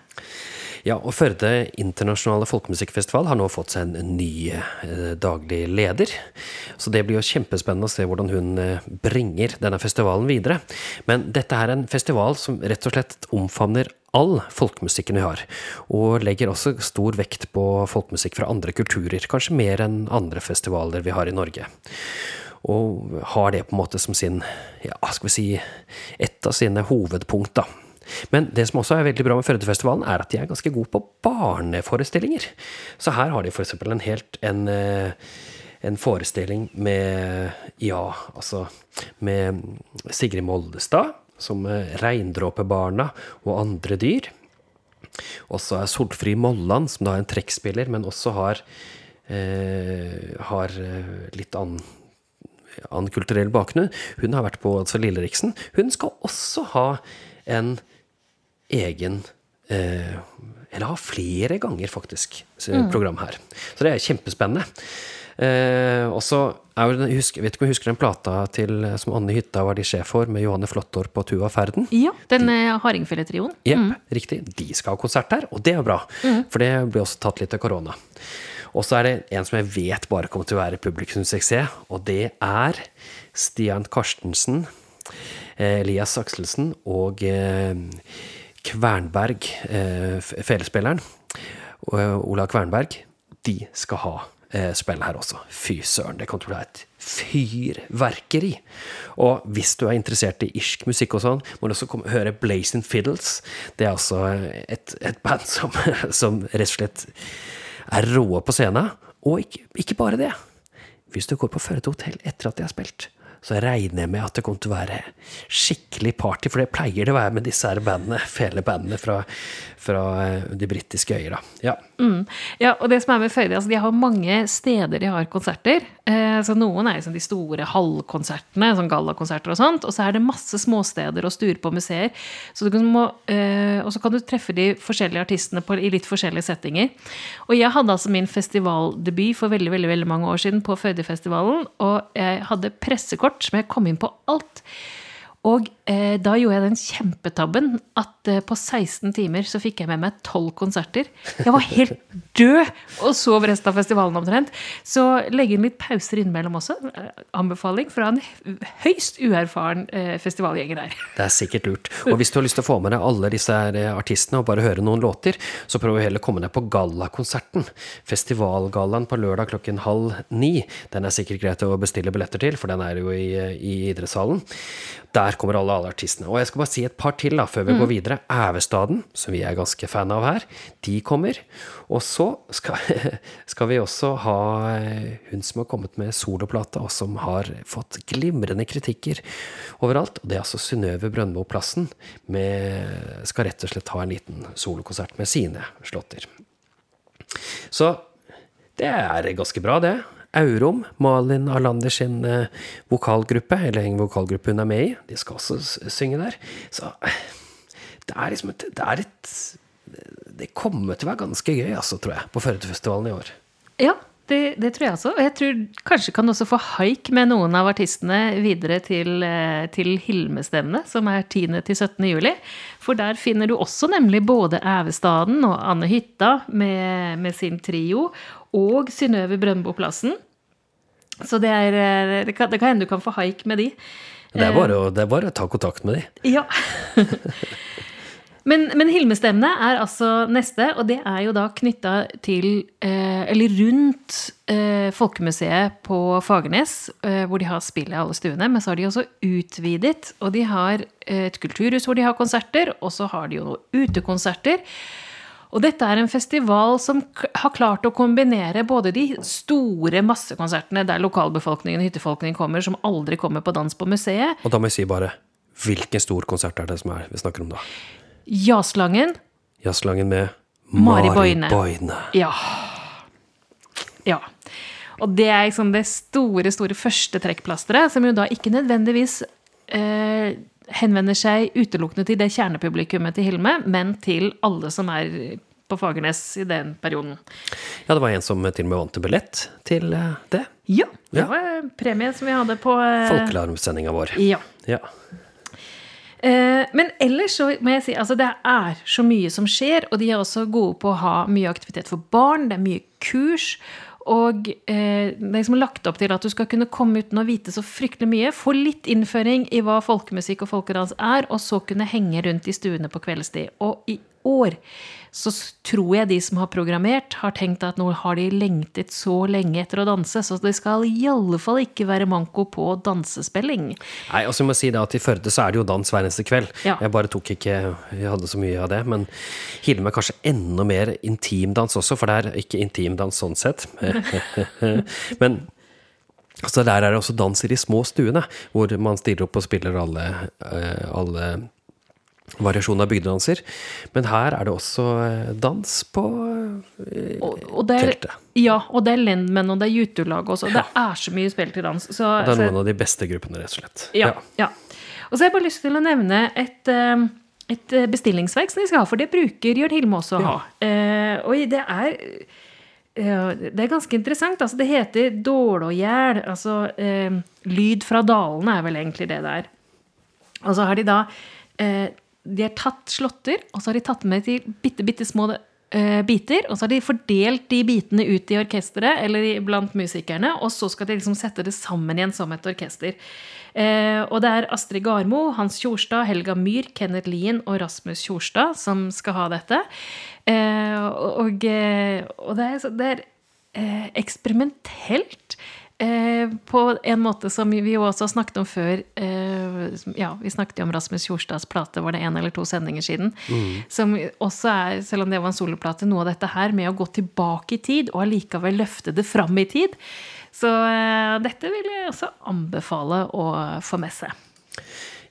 Ja, og Førde internasjonale folkemusikkfestival har nå fått seg en ny eh, daglig leder. Så det blir jo kjempespennende å se hvordan hun eh, bringer denne festivalen videre. Men dette er en festival som rett og slett omfavner all folkemusikken vi har, og legger også stor vekt på folkemusikk fra andre kulturer, kanskje mer enn andre festivaler vi har i Norge. Og har det på en måte som sin, ja, skal vi si, et av sine hovedpunkt, da. Men det som også er veldig bra med Førdefestivalen, er at de er ganske gode på barneforestillinger. Så her har de f.eks. en helt en, eh, en forestilling med Ja, altså Med Sigrid Moldestad som Reindråpebarna og andre dyr. Og så er Solfri Molland, som da er en trekkspiller, men også har, eh, har eh, litt annen annen kulturell bakgrunn. Hun har vært på altså Lilleriksen. Hun skal også ha en egen eh, Eller har flere ganger, faktisk, program her. Så det er kjempespennende. Eh, og så jo vet ikke om jeg husker den plata til, som Anne Hytta var de sjef for, med Johanne Flåttorp på Tuva Ferden? Ja, den eh, hardingfeletrioen. Jepp, riktig. De skal ha konsert der, og det er bra. For det blir også tatt litt av korona. Og så er det en som jeg vet bare kommer til å være publikumssuksess, og det er Stian Karstensen, eh, Elias Akselsen og eh, Kvernberg, eh, felespilleren, Ola Kvernberg. De skal ha eh, spill her også. Fy søren, det kommer til å bli et fyrverkeri. Og hvis du er interessert i irsk musikk og sånn, må du også komme, høre Blazing Fiddles. Det er altså et, et band som, som rett og slett er råe på scenen. Og ikke, ikke bare det. Hvis du går på Førde hotell etter at de har spilt, så regner jeg med at det kommer til å være skikkelig party, for det pleier det å være med disse her bandene, fele bandene fra, fra eh, de britiske øyer, da. Ja. Mm. Ja, og det som er med Føyde, altså de har mange steder de har konserter. Eh, så noen er liksom de store halvkonsertene, sånn gallakonserter og sånt. Og så er det masse småsteder og stuer på museer. Så du må, eh, og så kan du treffe de forskjellige artistene på, i litt forskjellige settinger. Og jeg hadde altså min festivaldebut for veldig, veldig, veldig mange år siden på Føydefestivalen. Og jeg hadde pressekort som jeg kom inn på alt. Og eh, da gjorde jeg den kjempetabben at eh, på 16 timer så fikk jeg med meg 12 konserter. Jeg var helt død og sov resten av festivalen omtrent. Så legge inn litt pauser innimellom også. Eh, anbefaling fra en høyst uerfaren eh, festivalgjenger der. Det er sikkert lurt. Og hvis du har lyst til å få med deg alle disse eh, artistene og bare høre noen låter, så prøv heller å komme deg på gallakonserten. Festivalgallaen på lørdag klokken halv ni. Den er sikkert greit å bestille billetter til, for den er jo i, i idrettshallen. Der kommer alle, alle artistene. Og jeg skal bare si et par til da, før vi går videre. Ævestaden, som vi er ganske fan av her, de kommer. Og så skal, skal vi også ha eh, hun som har kommet med soloplate, og som har fått glimrende kritikker overalt. Og det er altså Synnøve Brøndbo Plassen. Med, skal rett og slett ha en liten solokonsert med sine slåtter. Så det er ganske bra, det. Aurom, Malin Arlander sin eh, vokalgruppe, eller en vokalgruppe hun er med i, de skal også synge der. Så det er liksom et Det, er et, det kommer til å være ganske gøy, altså, tror jeg, på Førdefestivalen i år. Ja, det, det tror jeg også. Og jeg tror kanskje kan også få haik med noen av artistene videre til, eh, til Hilmestevnet, som er 10. til 17. juli. For der finner du også nemlig både Ævestaden og Anne Hytta med, med sin trio, og Synnøve Brøndbo Plassen. Så det, er, eh, det, kan, det kan hende du kan få haik med de. Det er bare, å, det er bare å ta kontakt med de. Ja. Men, men Hilmestevne er altså neste, og det er jo da knytta til eh, Eller rundt eh, Folkemuseet på Fagernes, eh, hvor de har spill i alle stuene. Men så har de også utvidet, og de har eh, et kulturhus hvor de har konserter, og så har de jo utekonserter. Og dette er en festival som har klart å kombinere både de store massekonsertene der lokalbefolkningen og hyttefolkningen kommer, som aldri kommer på dans på museet, Og da må jeg si bare Hvilken stor konsert er det som er, vi snakker om da? Jazzlangen. Jazzlangen med Mari Boine. Boine. Ja. Ja. Og det er liksom det store, store første trekkplasteret, som jo da ikke nødvendigvis eh, henvender seg utelukkende til det kjernepublikummet til Hilme, men til alle som er på Fagernes i den perioden. Ja, det var en som til og med vant en billett til eh, det. Ja, det Ja. var premie som vi hadde på eh, Folkealarmsendinga vår. Ja. Ja. Eh, men ellers så må jeg si altså det er så mye som skjer, og de er også gode på å ha mye aktivitet for barn. Det er mye kurs. Og eh, det er liksom lagt opp til at du skal kunne komme uten å vite så fryktelig mye. Få litt innføring i hva folkemusikk og folkedans er, og så kunne henge rundt i stuene på kveldstid. Og i år så tror jeg de som har programmert, har tenkt at nå har de lengtet så lenge etter å danse, så det skal i alle fall ikke være manko på dansespilling. Nei, og så må si det at I Førde så er det jo dans hver eneste kveld. Ja. Jeg bare tok ikke Jeg hadde så mye av det. Men Hilme er kanskje enda mer intimdans også, for det er ikke intimdans sånn sett. men altså der er det også dans i små stuene, hvor man stiller opp og spiller alle, eh, alle variasjoner av bygdedanser. Men her er det også eh, dans på eh, Og, og er, teltet. ja, og det er Lendmenn, og det er Jutulag også. Det er så mye spill til dans. Så, Det er så- noen av de beste gruppene, rett og slett. ja, ja. Og så har jeg bare lyst til å nevne et, eh, et eh, bestillingsverk som de skal ha, for det bruker Jørn Hilme også å ha. Eh, og det er det er ganske interessant. Altså, det heter Dålågjæl. Altså eh, Lyd fra dalene er vel egentlig det det er. Og så har de da eh, De har tatt slåtter, og så har de tatt med til bitte, bitte små uh, biter. Og så har de fordelt de bitene ut i orkesteret, eller i, blant musikerne. Og så skal de liksom sette det sammen igjen som et orkester. Uh, og det er Astrid Garmo, Hans Tjorstad, Helga Myhr, Kenneth Lien og Rasmus Tjorstad som skal ha dette. Uh, og, og det er, det er eksperimentelt. Eh, på en måte som vi jo også har snakket om før. Eh, ja, vi snakket jo om Rasmus Tjorstads plate, var det én eller to sendinger siden. Som også er, selv om det var en soloplate, noe av dette her med å gå tilbake i tid, og allikevel løfte det fram i tid. Så eh, dette vil jeg også anbefale å få med seg.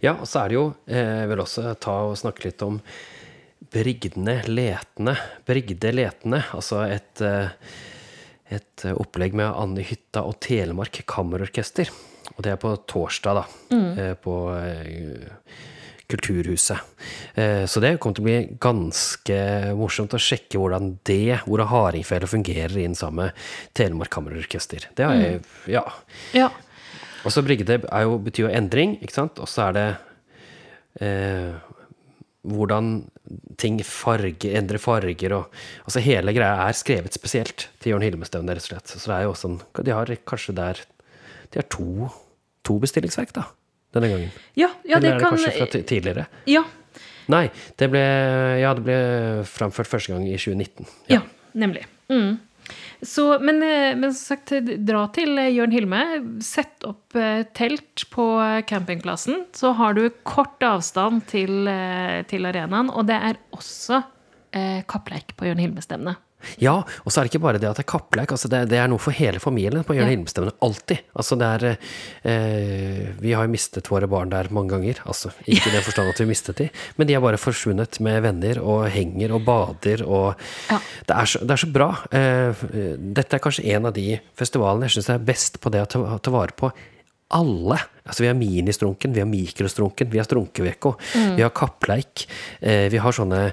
Ja, og så er det jo eh, Jeg vil også ta og snakke litt om Brigdene Letene. Brigde Letene, altså et, eh, et eh, opplegg med Anne Hytta og Telemark Kammerorkester. Og det er på torsdag, da. Mm. På eh, Kulturhuset. Eh, Så det kommer til å bli ganske morsomt å sjekke hvordan det, hvordan hardingfele fungerer inn sammen med Telemark Kammerorkester. Det har jeg Ja. Ja. Og så brigde jo, betyr jo endring, ikke sant? Og så er det eh, hvordan ting farge, endrer farger og Altså hele greia er skrevet spesielt til Jørn Hilmestøvne, rett og slett. Så det er jo også sånn De har kanskje der De har to, to bestillingsverk, da, denne gangen. Ja, ja, Eller det er det kan kanskje fra tidligere? Ja, Nei, det ble Ja, det ble framført første gang i 2019. Ja, nemlig. Mm. Så, men, eh, men som sagt, dra til eh, Jørn Hilme. Sett opp eh, telt på campingplassen. Så har du kort avstand til, til arenaen. Og det er også eh, kappleik på Jørn Hilme-stevnet. Ja, og så er det ikke bare det at det er kappleik. Altså det, det er noe for hele familien på Jørn Ja. Hilmestevne. Alltid. Altså det er eh, Vi har jo mistet våre barn der mange ganger. Altså, ikke i den forstand at vi mistet de, men de har bare forsvunnet med venner og henger og bader og Ja. det, er så, det er så bra. Eh, dette er kanskje en av de festivalene jeg syns er best på det å ta, ta vare på alle. Altså Vi har ministrunken, vi har mikrostrunken, vi har strunkeveko, vi har kappleik. Eh, vi har sånne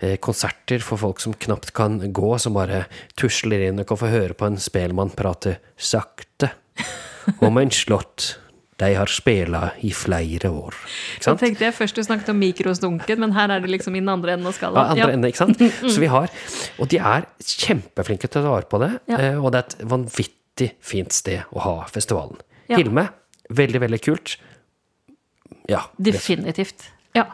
eh, konserter for folk som knapt kan gå, som bare tusler inn og kan få høre på en spelmann prate sakte om en slott de har spela i flere år. Så tenkte jeg først du snakket om mikrostunken, men her er det liksom i den andre enden av Ja, andre Ja. enden, ikke sant? Så vi har Og de er kjempeflinke til å ta vare på det, Ja. eh, og det er et vanvittig fint sted å ha festivalen. Ja. Hilme, veldig, veldig kult. Ja. Definitivt. Ja.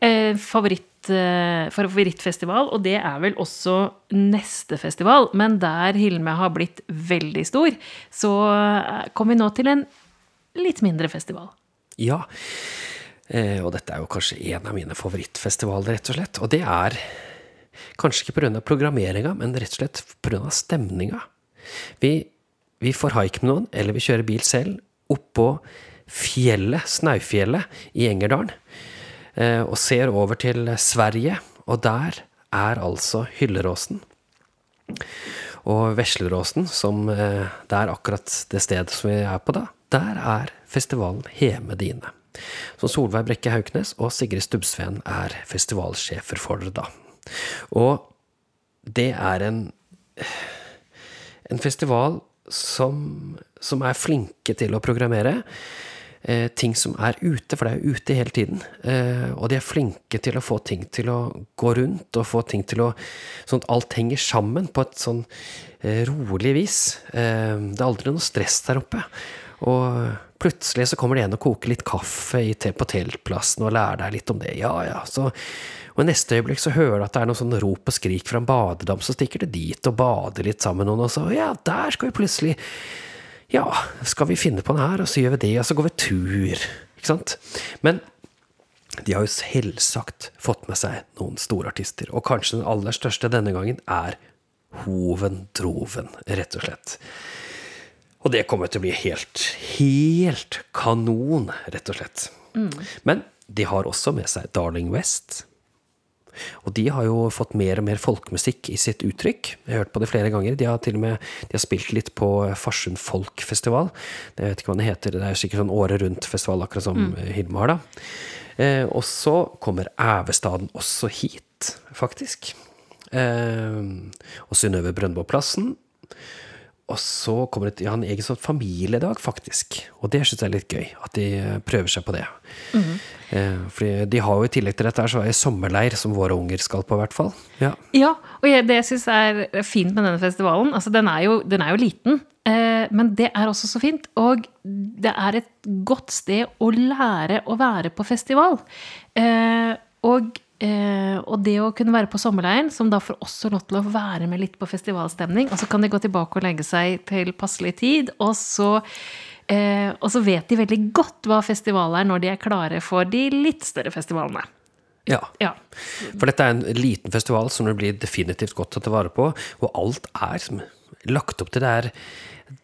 Eh, favoritt, eh, favorittfestival, og det er vel også neste festival, men der Hilme har blitt veldig stor, så eh, kommer vi nå til en litt mindre festival. Ja. Eh, og dette er jo kanskje en av mine favorittfestivaler, rett og slett. Og det er kanskje ikke pga. programmeringa, men rett og slett pga. stemninga. Vi, vi får haike med noen, eller vi kjører bil selv, oppå fjellet, Snaufjellet i Engerdalen, eh, og ser over til Sverige, og der er altså Hylleråsen. Og Vesleråsen, som eh, det er akkurat det stedet som vi er på da, der er festivalen Heme dine. Så Solveig Brekke Hauknes og Sigrid Stubbsveen er festivalsjefer for det da. Og det er en en festival som, som er flinke til å programmere eh, ting som er ute, for det er jo ute hele tiden. Eh, og de er flinke til å få ting til å gå rundt, og få ting til å Sånn at alt henger sammen på et sånn eh, rolig vis. Det er aldri noe stress der oppe. Og plutselig så kommer det en og koker litt kaffe på teltplassen og lærer deg litt om det. Ja, ja. Så, og i neste øyeblikk så hører du at det er noe sånn rop og skrik fra en badedam, så stikker du dit og bader litt sammen med noen, og så ja, der skal vi plutselig ja, skal vi finne på den her, og så gjør vi det, og så går vi tur. Ikke sant? Men de har jo selvsagt fått med seg noen store artister, og kanskje den aller største denne gangen er Hoven Droven, rett og slett. Og det kommer til å bli helt, helt kanon, rett og slett. Men de har også med seg Darling West. Og de har jo fått mer og mer folkemusikk i sitt uttrykk. Jeg har hørt på det flere ganger. De har til og med de har spilt litt på Farsund Folkfestival. Jeg vet ikke hva det heter. Det er sikkert sånn året rundt-festival, akkurat som Hilma har, da. Eh, og så kommer Ævestaden også hit, faktisk. Eh, og Synnøve Brøndboplassen. Og så kommer det, ja, en egen sånn familiedag, faktisk. Og det syns jeg er litt gøy. At de eh, prøver seg på det. eh, fordi de har jo i tillegg til dette her, så er det sommerleir som våre unger skal på, i hvert fall. Ja. Ja, og jeg, det jeg syns er fint med denne festivalen Altså, den er jo, den er jo liten, eh, men det er også så fint. Og det er et godt sted å lære å være på festival. Og, eh, og det å kunne være på sommerleiren, som da får også lov til å være med litt på festivalstemning, og så kan de gå tilbake og legge seg til passelig tid, og så Eh, og så vet de veldig godt hva festival er når de er klare for de litt større festivalene. ja. Ja. For dette er en liten festival som det blir definitivt godt å ta vare på, og alt er som lagt opp til det er,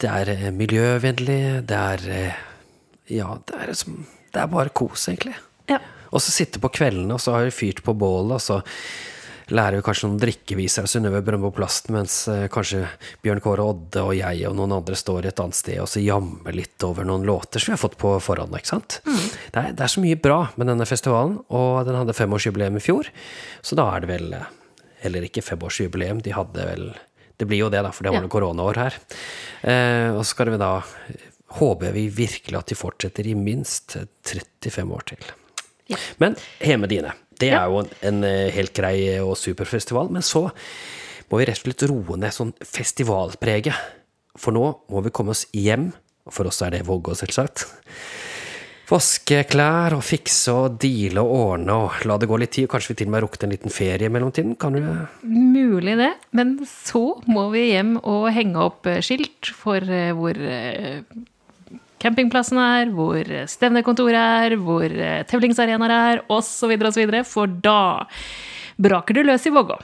det er eh, miljøvennlig, det er eh, Ja, det er, som, det er bare kos, egentlig. ja. Og så sitte på kveldene, og så har vi fyrt på bålet, og så lærer vi kanskje noen drikkeviser av Synnøve Brøndbo Plasten, mens eh, kanskje Bjørn Kåre Odde og jeg og noen andre står et annet sted og så jammer litt over noen låter som vi har fått på forhånd, ikke sant? Det, er, det er så mye bra med denne festivalen, og den hadde femårsjubileum i fjor, så da er det vel eh, Eller ikke femårsjubileum, de hadde vel Det blir jo det, da, for det var Ja. noe koronaår her. Eh, og så skal vi da Håper vi virkelig at de fortsetter i minst 35 år til. Ja. Men Heme dine, det Ja. er jo en, en eh, helt grei og super festival. Men så må vi rett og slett roe ned sånn festivalpreget. For nå må vi komme oss hjem. For oss er det Vågå, selvsagt. Vaske klær og fikse og deale og ordne og la det gå litt tid. Kanskje vi til og med rukket en liten ferie i mellomtiden. Kan du Mulig det. Men så må vi hjem og henge opp eh, skilt for eh, hvor eh, campingplassen er, hvor stevnekontoret er, hvor eh, tevlingsarenaer er, osv., osv. For da braker du løs i Vågå.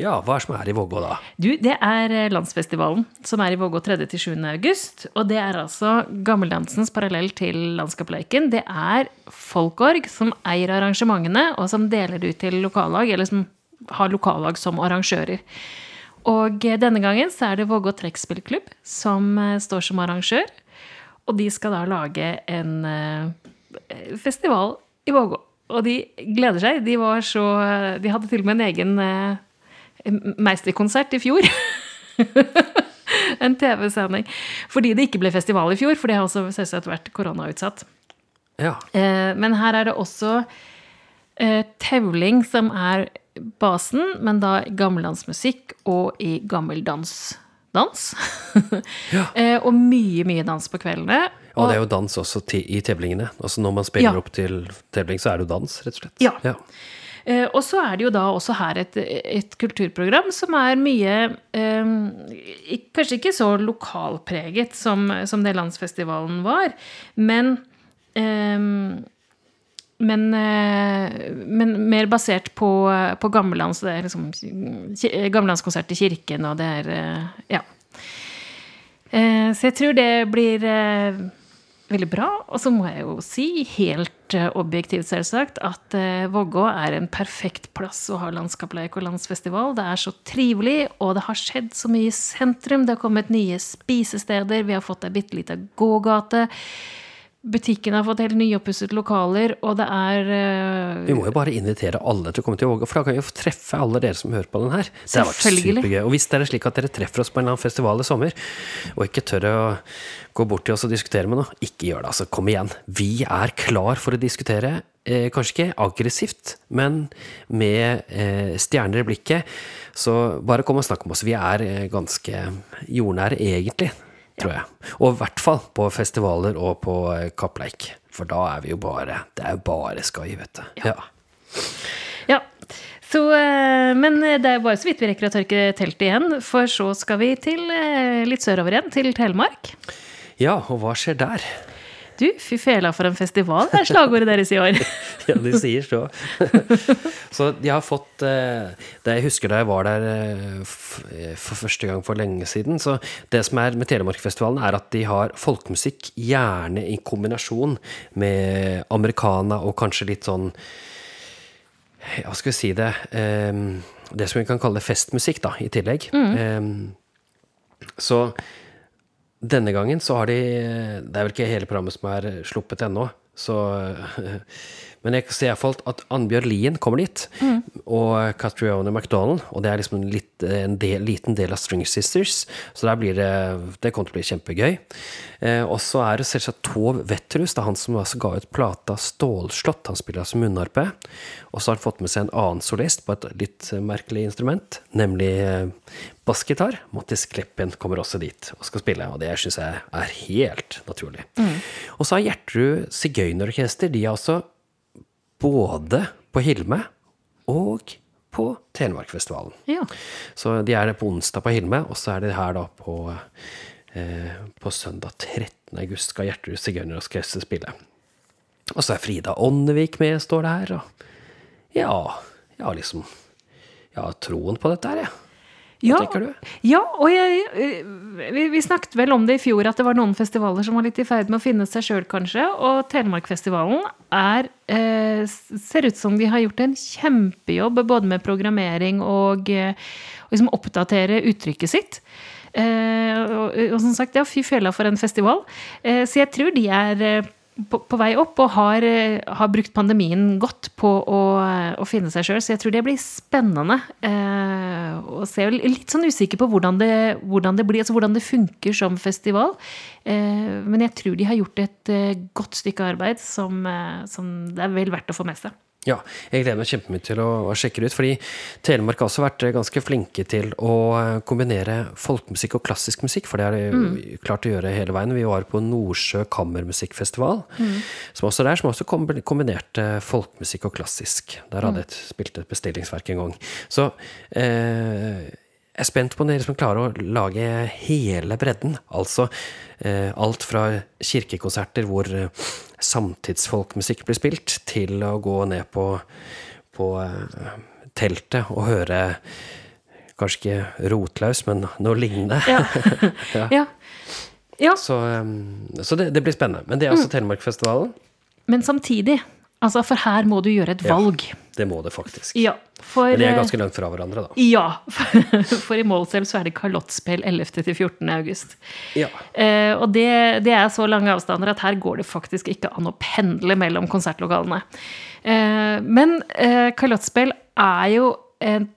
Ja, hva er som er i Vågå da? Du, det er eh, landsfestivalen som er i Vågå 3.-7. august. Og det er altså gammeldansens parallell til Landskapleiken. Det er Folkorg som eier arrangementene, og som deler det ut til lokallag, eller som har lokallag som arrangører. Og eh, denne gangen så er det Vågå trekkspillklubb som står som arrangør. Og de skal da lage en eh, festival i Vågå. Og de gleder seg. De var så De hadde til og med en egen eh, meisterkonsert i fjor. en TV-sending. Fordi det ikke ble festival i fjor, for det har også selvsagt vært koronautsatt. Ja. Eh, men her er det også eh, tevling som er basen, men da gammeldansmusikk og i gammeldans. Dans. eh, og mye, mye dans på kveldene. Og det er jo dans også i tevlingene. Altså når man spiller Ja. opp til tevling, så er det jo dans, rett og slett. Ja. Eh, og så er det jo da også her et, et kulturprogram som er mye eh, Kanskje ikke så lokalpreget som, som det landsfestivalen var, men eh, men, eh, men mer basert på, på gammellands Det er liksom gammellandskonsert i kirken, og det er eh, Ja. Eh, Så jeg tror det blir veldig bra. Og så må jeg jo si, helt objektivt selvsagt, at Vågå er en perfekt plass å ha landskapleik og landsfestival. Det er så trivelig, og det har skjedd så mye i sentrum. Det har kommet nye spisesteder, vi har fått ei bitte lita gågate. Butikken har fått helt nyoppussede lokaler, og det er uh, Vi må jo bare invitere alle til å komme til Våga, for da kan vi jo treffe alle dere som hører på den her. Det har vært supergøy. Og hvis det er slik at dere treffer oss på en eller annen festival i sommer, og ikke tør å gå bort til oss og diskutere med noe, ikke gjør det, altså. Kom igjen. Vi er klar for å diskutere. Eh, kanskje ikke aggressivt, men med eh, stjerner i blikket. Så bare kom og snakk med oss. Vi er eh, ganske jordnære, egentlig, tror jeg. Og i hvert fall på festivaler og på Kapp Kappleik. For da er vi jo bare Det er jo bare skai, vet du. Ja. Ja. Så, eh, men det er bare så vidt vi rekker å tørke teltet igjen, for så skal vi til eh, litt sørover igjen, til Telemark. ja, og hva skjer der? Du, fy fela for en festival det er slagordet deres i år. Ja, de sier så. så de har fått eh, det Jeg husker da jeg var der eh, eh, for første gang for lenge siden. Så det som er med Telemarkfestivalen, er at de har folkemusikk gjerne i kombinasjon med americana og kanskje litt sånn Hva skal vi si det Det som vi kan kalle festmusikk, da, i tillegg. Mm. så denne gangen så har de Det er vel ikke hele programmet som er sluppet ennå. Så Men jeg ser iallfall at Annbjørg Lien kommer dit. Og Catrione MacDonald. Og det er liksom en, litt, en del, liten del av String Sisters. Så der blir det Det kommer til å bli kjempegøy. Eh, og så er det selvsagt Tov Wetterhus. Det er han som altså ga ut plata Stålslott. Han spiller altså munnharpe. Og så har han fått med seg en annen solist på et litt merkelig instrument, nemlig eh, bassgitar. Mattis Kleppen kommer også dit og skal spille, og det syns jeg er helt naturlig. Og så har Gjertrud Sigøynerorkester. De har også både på Hilme og på Telemarkfestivalen. Ja. Så de er på onsdag på Hilme, og så er de her da på, eh, på søndag 13. august skal Gjertrud Sigøynerorkester spille. Og så er Frida Åndevik med, står det her. Og ja, jeg har liksom Jeg har troen på dette her, jeg. Hva Ja, tenker du? ja og jeg, eh, vi, vi snakket vel om det i fjor, at det var noen festivaler som var litt i ferd med å finne seg sjøl, kanskje. Og Telemarkfestivalen er eh, ser ut som de har gjort en kjempejobb både med programmering og eh, å liksom oppdatere uttrykket sitt. Eh, og, og som sagt, ja, fy fela for en festival. Eh, så jeg tror de er eh, på, på vei opp og har, eh, har brukt pandemien godt på å, å finne seg sjøl. Så jeg tror det blir spennende. Eh, og så er jeg litt sånn usikker på hvordan det, hvordan det blir, altså hvordan det funker som festival. Eh, men jeg tror de har gjort et eh, godt stykke arbeid som, eh, som det er vel verdt å få med seg. Ja, jeg gleder meg kjempemye til å, å sjekke det ut, fordi Telemark har også vært ganske flinke til å eh, kombinere folkemusikk og klassisk musikk, for det har de klart å gjøre hele veien. Vi var på Nordsjø Kammermusikkfestival, som også der, som også kombinerte folkemusikk og klassisk. Der hadde jeg spilt et bestillingsverk en gang. Så eh, jeg er spent på om dere som klarer å lage hele bredden. Altså eh, alt fra kirkekonserter hvor eh, samtidsfolkmusikk blir spilt, til å gå ned på, på eh, teltet og høre Kanskje ikke Rotlaus, men noe lignende. Ja. ja. ja. Så, eh, så det, det blir spennende. Men det er altså Telemarkfestivalen. Men samtidig, altså for her må du gjøre et valg. Ja. Det må det faktisk. Ja, for, Men de er eh, ganske langt fra hverandre, da. Ja, for i Målselv så er det kalottspill 11. til 14. august. Ja. Eh, og det, det er så lange avstander at her går det faktisk ikke an å pendle mellom konsertlokalene. Eh, men eh, kalottspill er jo en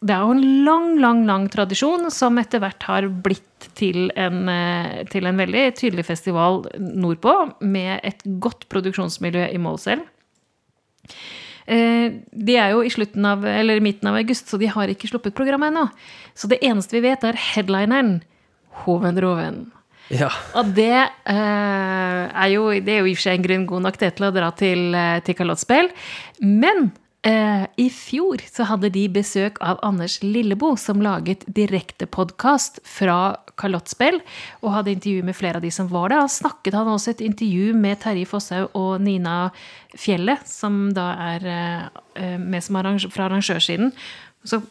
det er jo en lang, lang lang tradisjon som etter hvert har blitt til en, eh, til en veldig tydelig festival nordpå, med et godt produksjonsmiljø i Målselv. Eh, De er jo i slutten av, eller midten av august, så de har ikke sluppet programmet ennå. Så det eneste vi vet, er headlineren. Hovenroven. ja. Og det eh, er jo Det er jo i og for seg en grunn god nok til å dra til, eh, til kalottspill. Men eh, i fjor så hadde de besøk av Anders Lillebo, som laget direktepodkast fra kalottspill, og hadde intervju med flere av de som var der. Og snakket han også et intervju med Terje Fosshaug og Nina Fjellet, som da er eh, med som arrangør, fra arrangørsiden. Så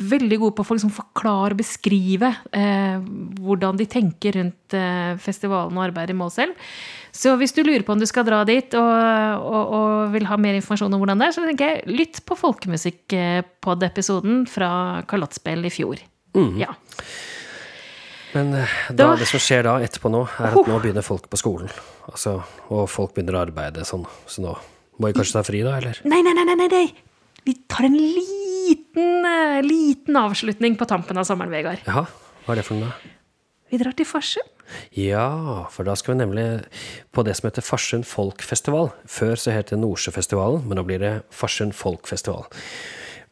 veldig gode på å liksom forklare og beskrive eh, hvordan de tenker rundt eh, festivalen og arbeidet i Målselv. Så hvis du lurer på om du skal dra dit og, og, og vil ha mer informasjon om hvordan det er, så tenker jeg lytt på folkemusikk-pod-episoden fra Kalottspill i fjor. Ja. Men eh, da, Da- det som skjer da etterpå nå, er at nå begynner folk på skolen. Altså, og folk begynner å arbeide sånn. Så nå må vi kanskje ta fri, da, eller? Nei, nei, nei, nei, nei! Vi tar en liten, eh, liten avslutning på tampen av sommeren, Vegard. Ja, hva er det for noe? Vi drar til Farsund. Ja, for da skal vi nemlig på det som heter Farsund Folkfestival. Før så het det Nordsjøfestivalen, men nå blir det Farsund Folkfestival.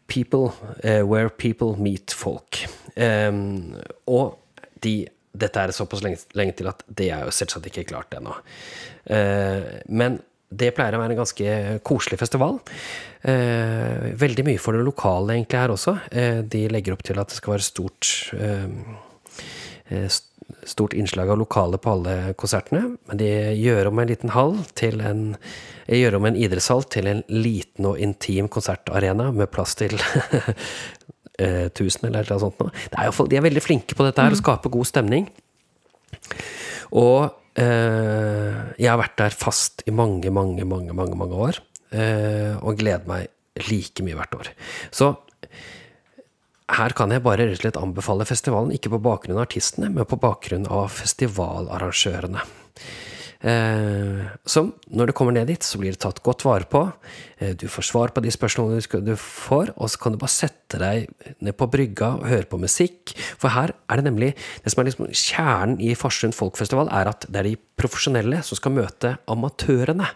People, uh, where people meet folk. Um, og de, dette er såpass lenge, lenge til at det er jo selvsagt ikke klart ennå. Uh, men det pleier å være en ganske koselig festival. Eh, veldig mye for det lokale egentlig her også. Eh, de legger opp til at det skal være stort eh, eh, stort innslag av lokale på alle konsertene. Men de gjør om en liten hall til en de gjør om en idrettshall til en liten og intim konsertarena med plass til eh, 1000 eller noe sånt. Det er i de er veldig flinke på dette her, å skape god stemning. Og eh, jeg har vært der fast i mange, mange, mange, mange, mange år. Eh, og gleder meg like mye hvert år. Så her kan jeg bare rett og slett anbefale festivalen, ikke på bakgrunn av artistene, men på bakgrunn av festivalarrangørene. Eh, så når du kommer ned dit, så blir det tatt godt vare på. Eh, du får svar på de spørsmålene du, får, og så kan du bare sette deg ned på brygga og høre på musikk. For her er det nemlig Det som er liksom kjernen i Farsund folkfestival, er at det er de profesjonelle som skal møte amatørene.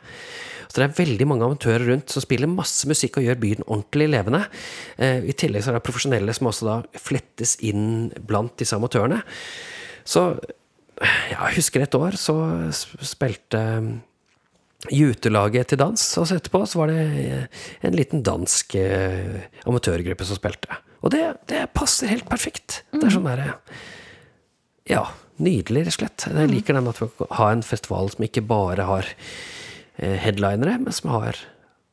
Så det er veldig mange amatører rundt som spiller masse musikk og gjør byen ordentlig levende. Eh, I tillegg så er det profesjonelle som også da flettes inn blant disse amatørene. Så jeg husker et år så spilte Jutelaget til dans, og så etterpå så var det eh, en liten dansk eh, amatørgruppe som spilte. Og det, det passer helt perfekt. Det er sånn derre Ja, nydelig, rett og slett. Jeg liker den at vi har en festival som ikke bare har eh, headlinere, men som har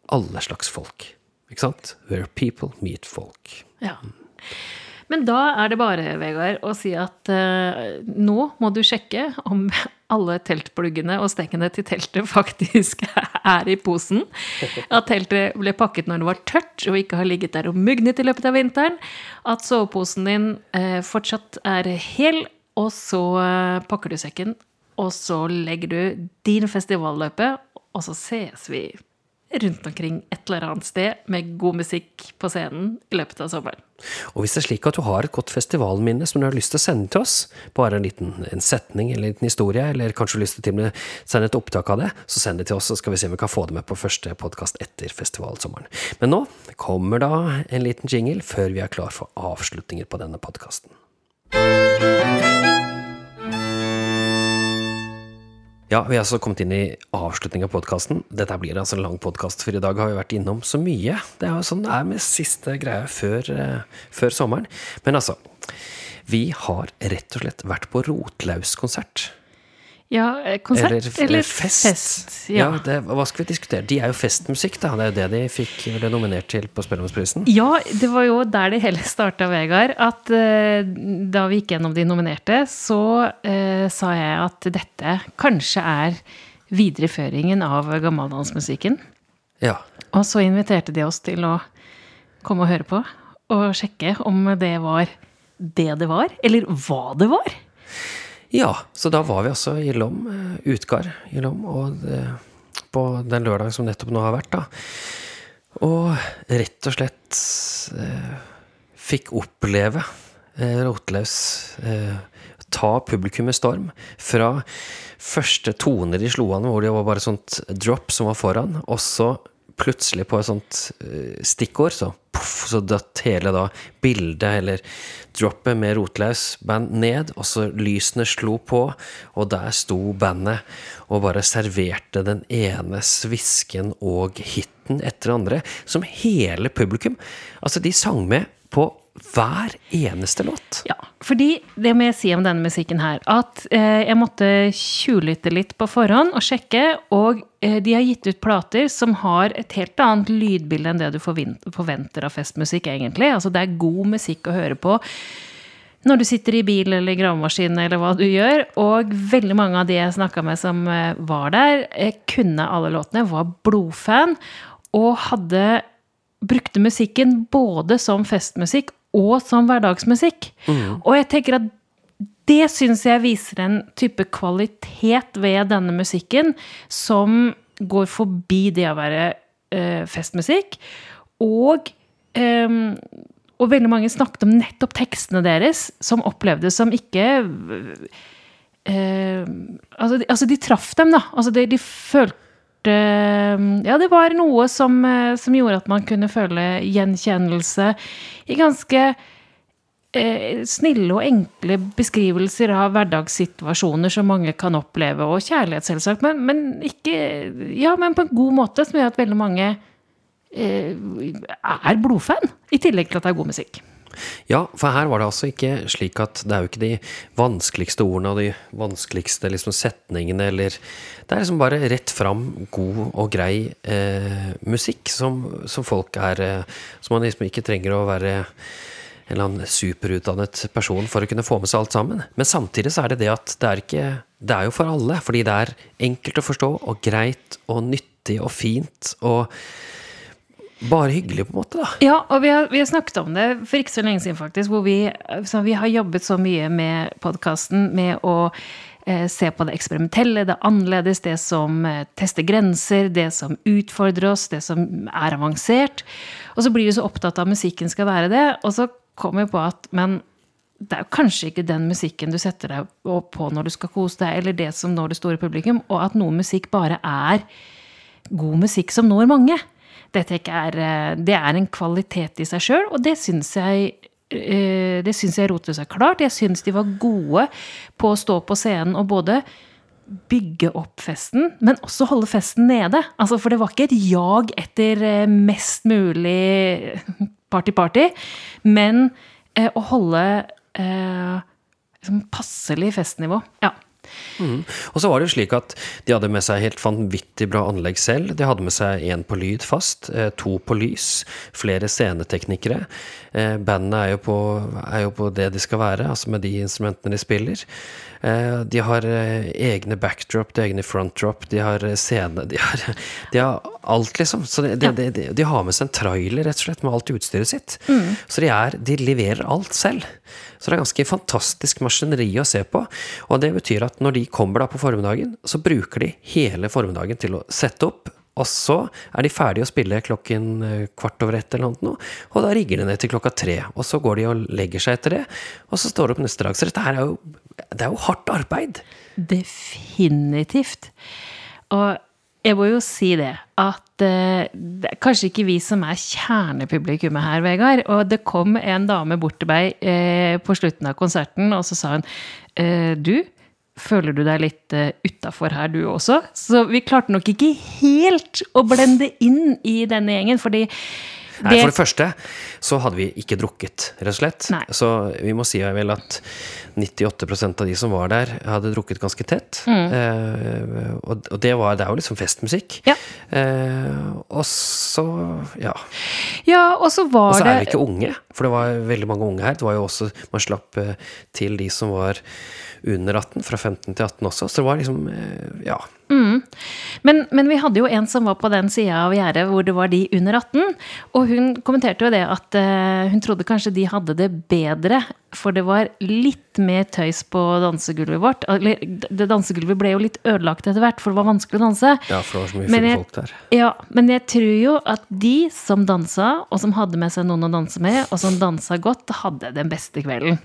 alle slags folk. Ikke sant? Where people meet folk. Ja. Men da er det bare, Vegard, å si at eh, nå må du sjekke om alle teltpluggene og stengene til teltet faktisk er i posen. At teltet ble pakket når det var tørt og ikke har ligget der og mugnet i løpet av vinteren. At soveposen din eh, fortsatt er hel, og så eh, pakker du sekken, og så legger du din festivalløpe, og så ses vi rundt omkring et eller annet sted med god musikk på scenen i løpet av sommeren. Og hvis det er slik at du har et godt festivalminne som du har lyst til å sende til oss, bare en liten en setning eller en liten historie, eller kanskje du har lyst til å sende et opptak av det, så send det til oss, så skal vi se om vi kan få det med på første podkast etter festivalsommeren. Men nå kommer da en liten jingle før vi er klar for avslutninger på denne podkasten. Ja, vi har altså kommet inn i avslutningen av podkasten. Dette blir altså en lang podkast, for i dag har vi vært innom så mye. Det er jo sånn det er med siste greia før, eh, før sommeren. Men altså, vi har rett og slett vært på Rotlauskonsert. Ja, eh, konsert eller, fest. Ja, Ja. det, hva skal vi diskutere? De er jo festmusikk, da. Det er jo det de fikk ble nominert til på Spellemannsprisen. ja, det var jo der det hele starta, Vegard. At eh, da vi gikk gjennom de nominerte, så eh, sa jeg at dette kanskje er videreføringen av gammeldansmusikken. Ja. Og så inviterte de oss til å komme og høre på, og sjekke om det var det det var, eller hva det var. Ja, så da var vi altså i Lom, eh, Utgard i Lom, og det, på den lørdagen som nettopp nå har vært, da. Og rett og slett eh, fikk oppleve eh, Rotlaus eh, ta publikum med storm. Fra første toner de slo an, hvor det var bare sånt drop som var foran, og så plutselig på et sånt eh, stikkord, så poff, så datt hele da bildet, eller droppet med Rotlaus band ned, og så lysene slo på, og der sto bandet og bare serverte den ene svisken og hiten etter den andre, som hele publikum. Altså, de sang med på hver eneste låt. Ja, fordi det må jeg si om denne musikken her, at eh, jeg måtte tjuvlytte litt på forhånd og sjekke, og eh, de har gitt ut plater som har et helt annet lydbilde enn det du forventer av festmusikk, egentlig. Altså det er god musikk å høre på når du sitter i bil eller gravemaskin eller hva du gjør, og veldig mange av de jeg snakka med som eh, var der, eh, kunne alle låtene, var blodfan, og hadde brukte musikken både som festmusikk og som hverdagsmusikk. Og jeg tenker at det syns jeg viser en type kvalitet ved denne musikken som går forbi det å være eh, festmusikk. Og, eh, og veldig mange snakket om nettopp tekstene deres, som opplevdes som ikke eh, altså, de, altså, de traff dem, da. Altså, de, de følte ja, det var noe som, eh, som, gjorde at man kunne føle gjenkjennelse i ganske eh, snille og enkle beskrivelser av hverdagssituasjoner som mange kan oppleve, og kjærlighet, selvsagt, men, men, ikke Ja, men på en god måte, som gjør at veldig mange eh, er blodfan, i tillegg til at det er god musikk. Ja, for her var det altså ikke slik at det er jo ikke de vanskeligste ordene og de vanskeligste liksom, setningene eller Det er liksom bare rett fram god og grei eh, musikk som, som, folk er eh, Som man liksom ikke trenger å være en eller annen superutdannet person for å kunne få med seg alt sammen. Men samtidig så er det det at det er ikke Det er jo for alle, fordi det er enkelt å forstå og greit og nyttig og fint og bare hyggelig, på en måte, da. Ja, og vi har, vi har snakket om det for ikke så lenge siden, faktisk, hvor vi, vi har jobbet så mye med podkasten med å eh, se på det eksperimentelle, det annerledes, det som eh, tester grenser, det som utfordrer oss, det som er avansert. Og så blir vi så opptatt av musikken skal være det, og så kommer vi på at men det er kanskje ikke den musikken du setter deg på når du skal kose deg, eller det som når det store publikum, og at noe musikk bare er god musikk som når mange. Dette er, eh, det er en kvalitet i seg sjøl, og det syns jeg eh, det syns jeg rotet seg klart. Jeg syns de var gode på å stå på scenen og både bygge opp festen, men også holde festen nede. Altså, for det var ikke et jag etter eh, mest mulig party-party, men eh, å holde eh, liksom passelig festnivå. Ja. Mm. Og så var det jo slik at de hadde med seg helt vanvittig bra anlegg selv. De hadde med seg én på lyd fast, eh, to på lys, flere sceneteknikere. Eh, bandene er jo, på, er jo på det de skal være, altså med de instrumentene de spiller. Eh, de har egne backdrop, de har egne frontdrop, de har scene de har, de har alt, liksom. Så de, de, de, de, har med seg en trailer, rett og slett, med alt utstyret sitt. Mm. Så de, er, de leverer alt selv. Så det er ganske fantastisk maskineri å se på. Og det betyr at når de kommer da på formiddagen, så bruker de hele formiddagen til å sette opp. Og så er de ferdige å spille klokken eh, kvart over ett eller noe, og da rigger de ned til klokka tre. Og så går de og legger seg etter det, og så står de opp neste dag. Så dette er jo, det er jo hardt arbeid. Definitivt. Og jeg må jo si det, at eh, det er kanskje ikke vi som er kjernepublikummet her, Vegard. Og det kom en dame bort til meg eh, på slutten av konserten, og så sa hun eh, Du, føler du deg litt uh, utafor her, du også? Så vi klarte nok ikke helt å blende inn i denne gjengen, fordi Nei, For det første så hadde vi ikke drukket, rett og slett. Nei. Så vi må si vel at 98% av de som var der, hadde drukket ganske tett. Mm. Eh, og det, var, det er jo liksom festmusikk. Ja. Eh, og så ja. Ja, og så var det Og så er vi ikke unge, for det var veldig mange unge her. Det var jo også Man slapp eh, til de som var under 18, fra 15 til 18 også. Så det var liksom eh, Ja. Mm. Men, men, vi hadde jo en som var på den sida av gjerdet hvor det var de under 18. Og hun kommenterte jo det at uh, hun trodde kanskje de hadde det bedre. For det var litt mer tøys på dansegulvet vårt. Det dansegulvet ble jo litt ødelagt etter hvert, for det var vanskelig å danse. Ja, for det var så mye fulle folk der. Ja, men jeg tror jo at de som dansa, og som hadde med seg noen å danse med, og som dansa godt, hadde den beste kvelden.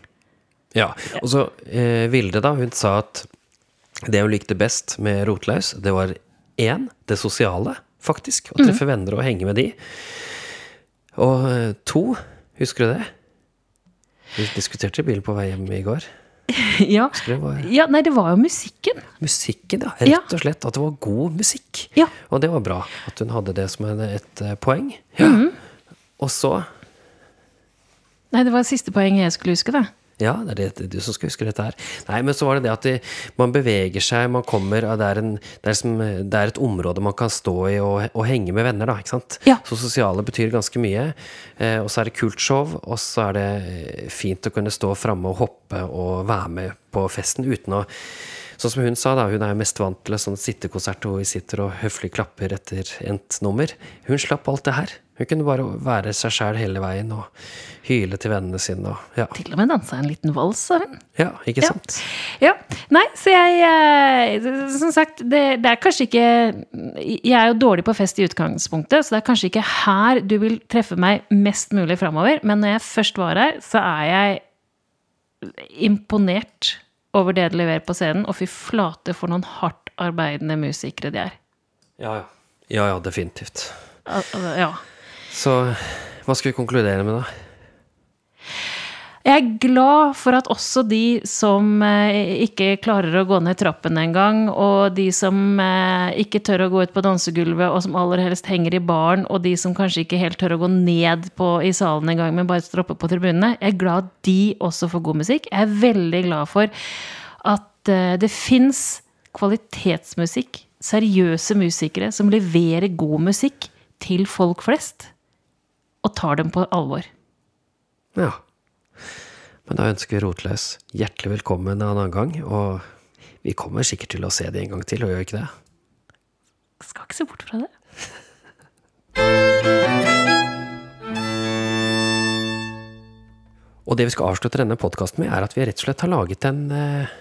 Ja, og så eh, Vilde, da, hun sa at det hun likte best med Rotlaus, det var én, det sosiale, faktisk. Å treffe mm. venner og henge med de. Og eh, to, husker du det? Vi diskuterte bilen på vei hjem i går. Ja. ja. Nei, det var jo musikken. Musikken, ja. Rett og slett. At det var god musikk. Ja. Og det var bra at hun hadde det som et, et eh, poeng. Ja. Mm -hmm. Og så Nei, det var siste poeng jeg skulle huske, det. Ja, det er det, du som skal huske dette her. Nei, men så var det det at de, man beveger seg, man kommer det er, en, det, er som, det er, et område man kan stå i og, og henge med venner, da. ikke sant? Ja. Så sosiale betyr ganske mye. Eh, og så er det kult show, og så er det eh, fint å kunne stå framme og hoppe og være med på festen uten å Sånn som hun sa, da, hun er jo mest vant til en sånn sittekonsert hvor vi sitter og høflig klapper etter endt nummer. Hun slapp alt det her. Hun kunne bare være seg sjæl hele veien og hyle til vennene sine og Ja, Til og med dansa en liten vals, sa hun. ja ikke Ja. sant? Ja. Nei, så jeg eh, Som sagt, det, det er kanskje ikke Jeg er jo dårlig på fest i utgangspunktet, så det er kanskje ikke her du vil treffe meg mest mulig framover. Men når jeg først var her, så er jeg imponert over det de leverer på scenen. Og fy flate for noen hardt arbeidende musikere de er. Ja, ja. Ja, ja, definitivt. Al- Ja. Så hva skal vi konkludere med, da? Jeg er glad for at også de som eh, ikke klarer å gå ned trappen engang, og de som eh, ikke tør å gå ut på dansegulvet, og som aller helst henger i baren, og de som kanskje ikke helt tør å gå ned på, i salen engang, men bare står oppe på tribunene, jeg er glad at de også får god musikk. Jeg er veldig glad for at eh, det fins kvalitetsmusikk, seriøse musikere, som leverer god musikk til folk flest, og tar dem på alvor. Ja. Men da ønsker Rotløs hjertelig velkommen en annen gang, og vi kommer sikkert til å se det en gang til, og gjør ikke det? Skal ikke se bort fra det. Og det vi skal avslutte denne podkasten med, er at vi rett og slett har laget en eh,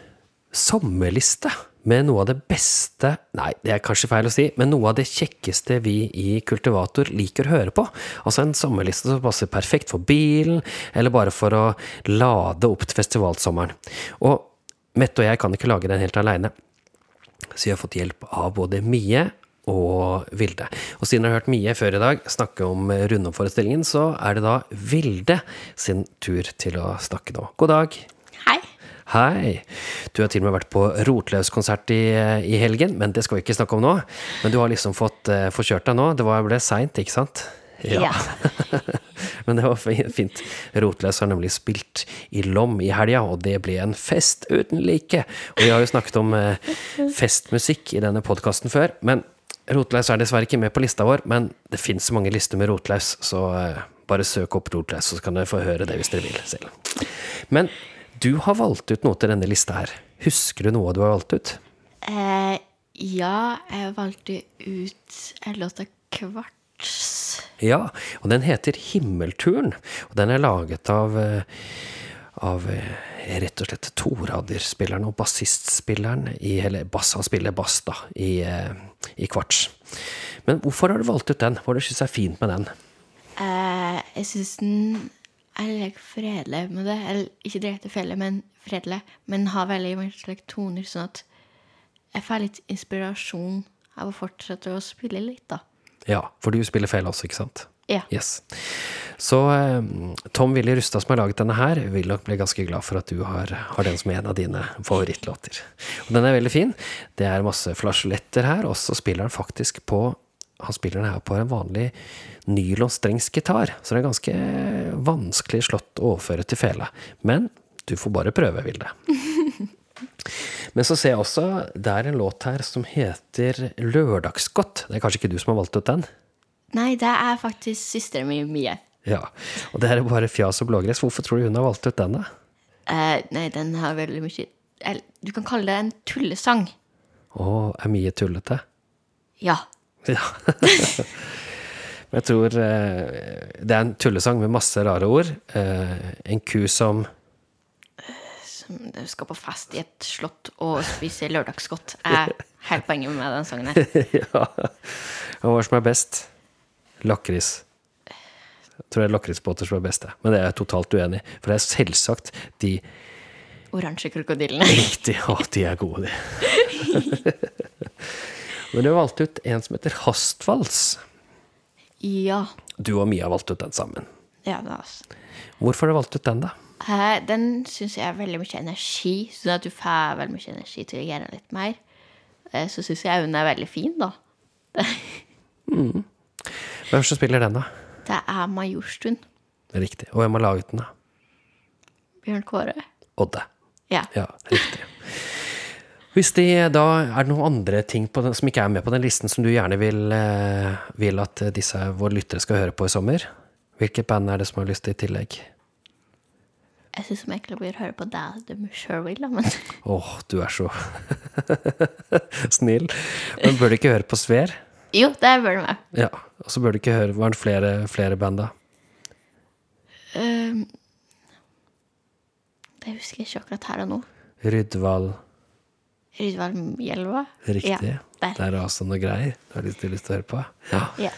sommerliste med noe av det beste Nei, det er kanskje feil å si, men noe av det kjekkeste vi i Kultivator liker å høre på. Altså en sommerliste som passer perfekt for bilen, eller bare for å lade opp til festivalsommeren. Og Mette og jeg kan ikke lage den helt aleine, så vi har fått hjelp av både Mie og Vilde. Og siden jeg har hørt Mie før i dag snakke om rundom-forestillingen, så er det da Vilde sin tur til å snakke nå. God dag. Hei. Du har til og med vært på Rotløs-konsert i, i helgen, men det skal vi ikke snakke om nå. Men du har liksom fått uh, forkjørt deg nå. Det var, ble seint, ikke sant? Ja. men det var fint. Rotløs har nemlig spilt i Lom i helga, og det ble en fest uten like. Og vi har jo snakket om uh, festmusikk i denne podkasten før, men Rotlaus er dessverre ikke med på lista vår, men det fins mange lister med Rotlaus, så eh, bare søk opp Rotlaus, så kan dere få høre det hvis dere vil selv. Men du har valgt ut noe til denne lista her. Husker du noe du har valgt ut? Eh, ja, jeg valgte ut en låt av Kvarts. Ja, og den heter Himmelturen. Og den er laget av, eh, av eh, rett og slett toraderspilleren og bassistspilleren i Eller bass, han spiller bass, da, i, eh, i Kvarts. Men hvorfor har du valgt ut den? Hva syns du er fint med den? Eh, jeg syns den er litt fredelig med det. Eller ikke direkte fredelig, men fredelig. Men har veldig mange slags toner, sånn at jeg får litt inspirasjon av å fortsette å spille litt, da. Ja, for du spiller fele også, ikke sant? Ja. Yes. Så eh, Tom Willy Rustad som har laget denne her, vil nok bli ganske glad for at du har, har den som en av dine favorittlåter. Og den er veldig fin. Det er masse flasjoletter her, og så spiller han faktisk på Han spiller den her på en vanlig nylonstrengsgitar, så det er ganske vanskelig slått å overføre til fele. Men du får bare prøve, Vilde. Men så ser jeg også det er en låt her som heter Lørdagsgodt. Det er kanskje ikke du som har valgt ut den? Nei, det er faktisk søsteren min Mie. Ja, og det her er bare fjas og blågress. Hvorfor tror du hun har valgt ut den, da? Eh, nei, den har veldig mye Du kan kalle det en tullesang. Å, er mye tullete? Ja. Ja. Men jeg tror eh, det er en tullesang med masse rare ord. Eh, en ku som Som skal på fest i et slott og spise lørdagsgodt. Er helt poenget med den sangen her. Ja. Og hva som er best? Lakris. Jeg tror det er lakrisbåter som er best, men det er jeg totalt uenig i. For det er selvsagt de Oransje krokodillene. Riktig. Å, de er gode, de. Men du har valgt ut en som heter Hastvals. Ja. Du og Mia valgte ut den sammen. ja det altså. Hvorfor har du valgt ut den, da? Den syns jeg er veldig mye energi, sånn at du får veldig mye energi til å gjøre litt mer. Eh, Så syns jeg hun er veldig fin, da. Hvem er det som spiller den, da? Det er Majorstuen. Riktig. Og hvem har laget den, da? Bjørn Kåre. Odde. Ja. Ja, riktig. Hvis det da er det noen andre ting på den, som ikke er med på den listen, som du gjerne vil, eh, vil at disse våre lyttere skal høre på i sommer, hvilket band er det som har lyst til i tillegg? Jeg syns egentlig bør høre på deg, du sjøl vil, da, men Åh, du er så snill. Men bør du ikke høre på Sver? Jo, det bør du med. Ja, Og så bør du ikke høre Var det flere, flere band, da? Um, det husker jeg ikke akkurat her og nå. Rydvald Rydvald Riktig. Ja, der. det er rasende noe greier du har lyst, lyst til å høre på? Ja. Ja.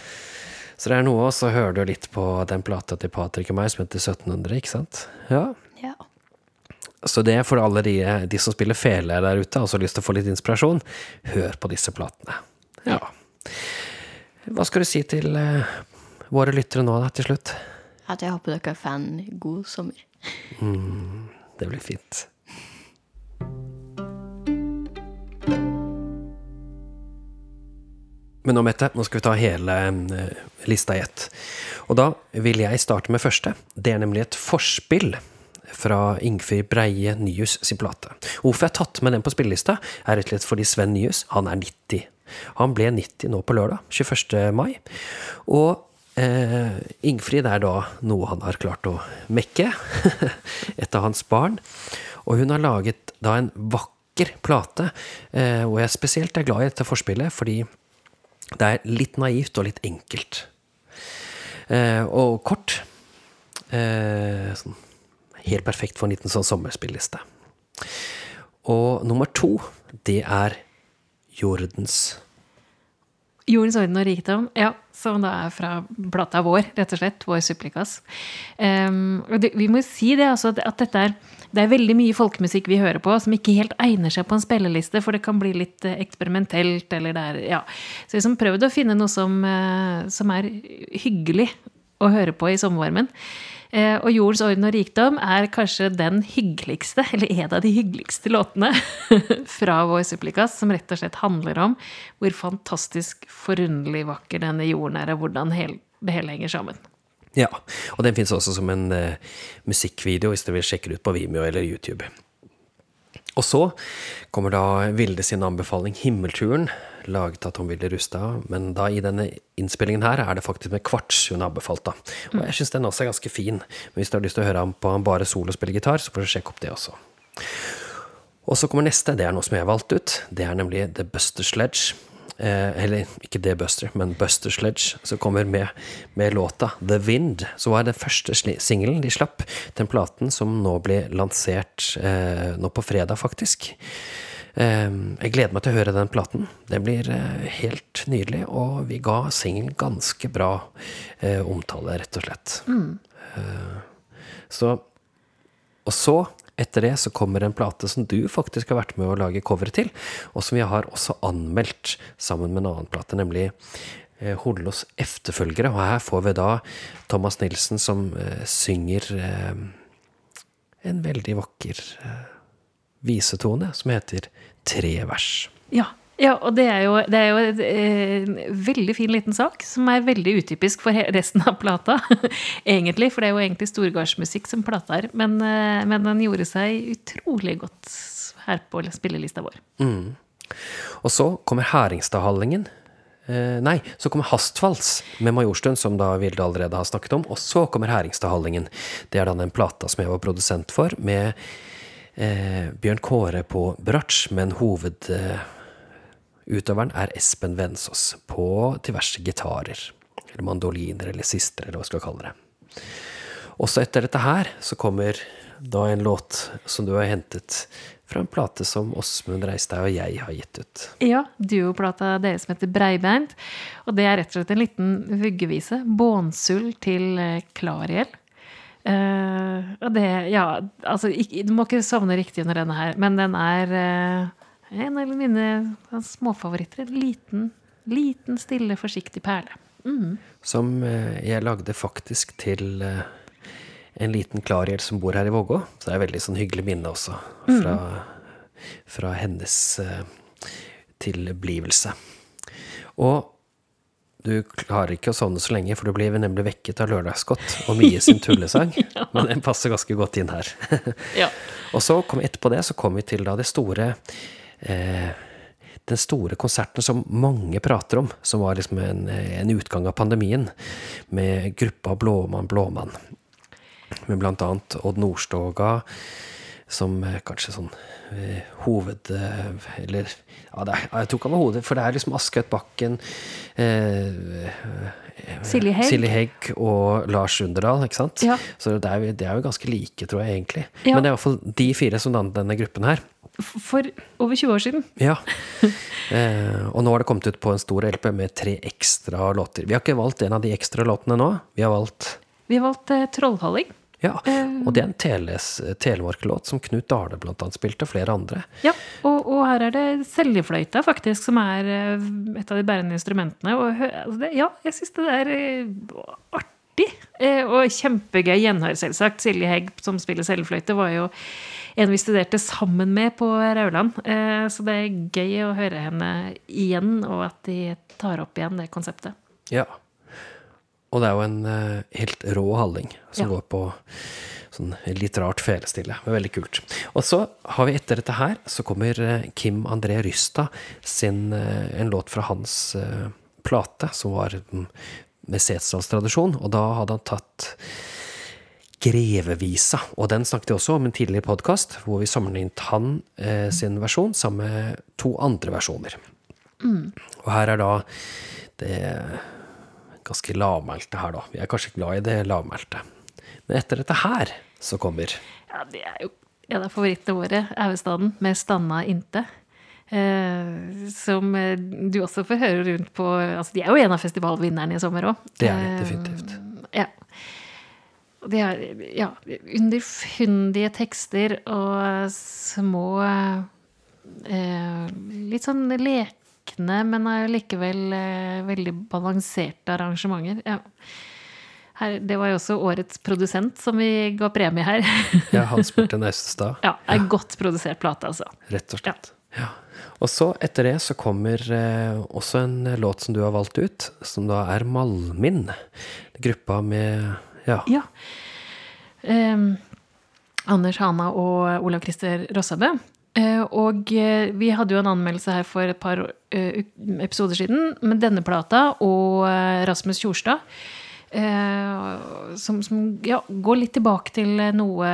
Så det er noe, og så hører du litt på den plata til Patrick og meg som heter 1700, ikke sant? Ja. ja. Så det er for alle de, de som spiller fele der ute, og som har lyst til å få litt inspirasjon, hør på disse platene. Ja. Hva skal du si til eh, våre lyttere nå, da, til slutt? At jeg håper dere får en god sommer. Det blir fint. Men nå, Mette, nå skal vi ta hele eh, lista i ett. Og da vil jeg starte med første. Det er nemlig et forspill fra Ingfrid Breie Nyhus sin plate. Hvorfor jeg har tatt med den på spillelista, er rett og slett fordi Sven Nyhus, han er 90. Han ble 90 nå på lørdag, 21. mai. Og eh, Ingfrid er da noe han har klart å mekke. Et av hans barn. Og hun har laget da en vakker plate, eh, og jeg spesielt er glad i dette forspillet, fordi det er litt naivt og litt enkelt. Eh, og kort. Eh, sånn, helt perfekt for en liten sånn sommerspilliste. Og nummer to, det er Jordens Jordens orden og rikdom, ja, som da er fra plata vår, rett og slett. Vår supplikas. Um, og det, vi må si det, altså, at, dette er det er veldig mye folkemusikk vi hører på som ikke helt egner seg på en spilleliste, for det kan bli litt eh, eksperimentelt, eller det er Ja. Så vi liksom prøvd å finne noe som, eh, som er hyggelig å høre på i sommervarmen. Eh, Og Jordens orden og rikdom er kanskje den hyggeligste, eller en av de hyggeligste låtene fra vår supplikas, som rett og slett handler om hvor fantastisk forunderlig vakker denne jorden er, og hvordan det hele henger sammen. Ja, og den finnes også som en uh, musikkvideo hvis dere vil sjekke det ut på Vimeo eller YouTube. Og så kommer da Vilde sin anbefaling Himmelturen, laget av Tom-Vilde Rustad. Men da i denne innspillingen her er det faktisk med kvarts hun har anbefalt, da. Og jeg syns den også er ganske fin. Men hvis du har lyst til å høre ham på han bare solo spille gitar, så får du sjekke opp det også. Og så kommer neste, det er noe som jeg har valgt ut. Det er nemlig The Buster Sledge. Eh, eller ikke det Buster, men Buster Sledge, som kommer med, med låta The Wind. Så var det den første singelen de slapp, den platen som nå blir lansert eh, nå på fredag, faktisk. Eh, jeg gleder meg til å høre den platen. Den blir eh, helt nydelig, og vi ga singelen ganske bra eh, omtale, rett og slett. Eh, så og så, etter det, så kommer en plate som du faktisk har vært med å lage cover til, og som vi har også anmeldt sammen med en annen plate, nemlig eh, efterfølgere. Og her får vi da Thomas Nilsen som eh, synger eh, en veldig vakker visetone som heter Tre vers. Ja, ja og det er jo, det er jo en eh, veldig fin liten sak, som er veldig utypisk for resten av plata. egentlig, for det er jo egentlig storgardsmusikk som plata er. Men, eh, men den gjorde seg utrolig godt her på spillelista vår. Og så kommer Hæringstadhallingen. Eh, nei, så kommer Hastfalls med Majorstuen, som da Vilde allerede har snakket om. Og så kommer Hæringstadhallingen. Det er da den plata som jeg var produsent for, med eh, Bjørn Kåre på bratsj, men hoved eh, utøveren er Espen Vensås på diverse gitarer. Eller mandoliner, eller sister, eller hva skal jeg kalle det. Også etter dette her så kommer da en låt som du har hentet fra en plate som Åsmund Reistad og jeg har gitt ut. Ja, duoplata deres som heter Breibeint. Og det er rett og slett en liten vuggevise. Bånsull til eh, Klariel. Uh, og det Ja, altså, ikke, du må ikke sovne riktig under denne her, men den er eh, en av mine småfavoritter. En liten, liten, stille, forsiktig perle. Som eh, jeg lagde faktisk til eh, en liten Klariel som bor her i Vågå. Så det er veldig sånn hyggelig minne også fra, fra hennes eh, tilblivelse. Og du klarer ikke å sovne så lenge, for du blir nemlig vekket av lørdagsgodt og mye sin tullesang. Men den passer ganske godt inn her. Ja. Og så kom etterpå det, så kom vi til da det store Den store konserten som mange prater om, som var liksom en, en utgang av pandemien, med gruppa Blåmann Blåmann. Med blant annet Odd Nordstoga, som eh, kanskje sånn eh, hoved... eh, Eller ja, det er, jeg tok han var hodet, for det er liksom Askaut Bakken, eh, Silje Hegg. Silje Hegg og Lars Underdal, ikke sant? Ja. Så det er, det er jo ganske like, tror jeg, egentlig. Ja. Men det er iallfall de fire som dannet denne gruppen her. For over 20 år siden. Ja. Eh, og nå har det kommet ut på en stor LP med tre ekstra låter. Vi har ikke valgt en av de ekstra låtene nå. Vi har valgt Vi har valgt eh, Trollhalling. Ja, og det er en Teles, Telemark-låt som Knut Dale blant annet spilte, og flere andre. Ja, og, og her er det seljefløyta faktisk som er eh, et av de bærende instrumentene. Og altså det, ja, jeg syns det er eh, artig. Eh, Og kjempegøy gjenhør, selvsagt. Silje Hegg, som spiller selvfløyte, var jo en vi studerte sammen med på Rauland. Eh, Så det er gøy å høre henne igjen, og at de tar opp igjen det konseptet. Ja. Og det er jo en eh, helt rå halling som Ja. går på sånn litt rart felestille. Men veldig kult. Og så har vi etter dette her, så kommer Kim André Rysta sin En låt fra hans plate, som var mm, med Setesdalstradisjon. Og da hadde han tatt Grevevisa, og den snakket jeg også om i en tidligere podkast, hvor vi sammenlignet han eh, sin versjon sammen med to andre versjoner. Og her er da det ganske lavmælte her, da. Vi er kanskje glad i det lavmælte. Men etter dette her så kommer Ja, det er jo en av favorittene våre, Auestaden, med 'Stanna inte'. Eh, som eh, du også får høre rundt på altså De er jo en av festivalvinnerne i sommer òg. Det er de definitivt. Ja. Og De er ja, underfundige tekster og små eh, Litt sånn lekne, men allikevel eh, veldig balanserte arrangementer. Ja. Her, det var jo også årets produsent som vi ga premie her. Ja, Hans Morten Austestad, ja, er godt produsert plate, altså. rett og slett. Ja. Og så, etter det, så kommer eh, også en låt som du har valgt ut, som da er Malmin. Gruppa med Ja. Ja. Ehm, Anders Hana og Olav Christer Rossabø. Eh, og eh, vi hadde jo en anmeldelse her for et par eh, episoder siden med denne plata og eh, Rasmus Tjorstad. eh, som som ja, går litt tilbake til noe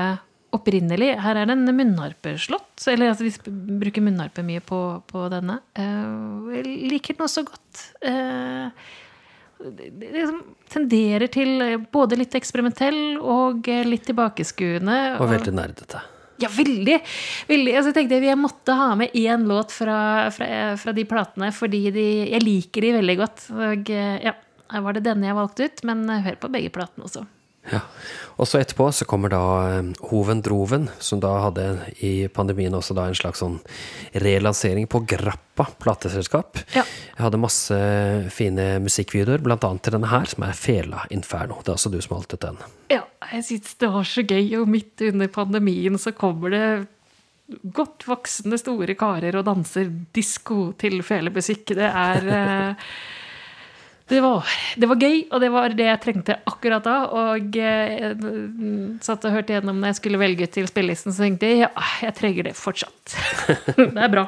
opprinnelig. Her er det en munnharpeslått. Eller altså, vi bruker munnharpe mye på, på denne. Uh, jeg liker den også godt. Uh, det liksom tenderer til eh, både litt eksperimentell og litt tilbakeskuende. Og veldig nerdete. Ja, veldig! veldig. Altså, jeg tenkte jeg måtte ha med én låt fra, fra, fra de platene, fordi de, jeg liker de veldig godt. Og ja, her var det denne jeg valgte ut, men hør på begge platene også. Ja. Og så etterpå så kommer da eh, Hoven Droven, som da hadde i pandemien også da en slags sånn relansering på Grappa plateselskap. Ja. Jeg hadde masse fine musikkvideoer, blant annet til denne her, som er Fela Inferno. Det er altså du som har valgt den. Ja, jeg syns det var så gøy, og midt under pandemien så kommer det godt voksne, store karer og danser disko til felemusikk. Det er eh, det var, det var gøy, og det var det jeg trengte akkurat da. Og jeg satt og hørte gjennom når jeg skulle velge ut til spillelisten, så tenkte jeg ja, jeg trenger det fortsatt. det er bra.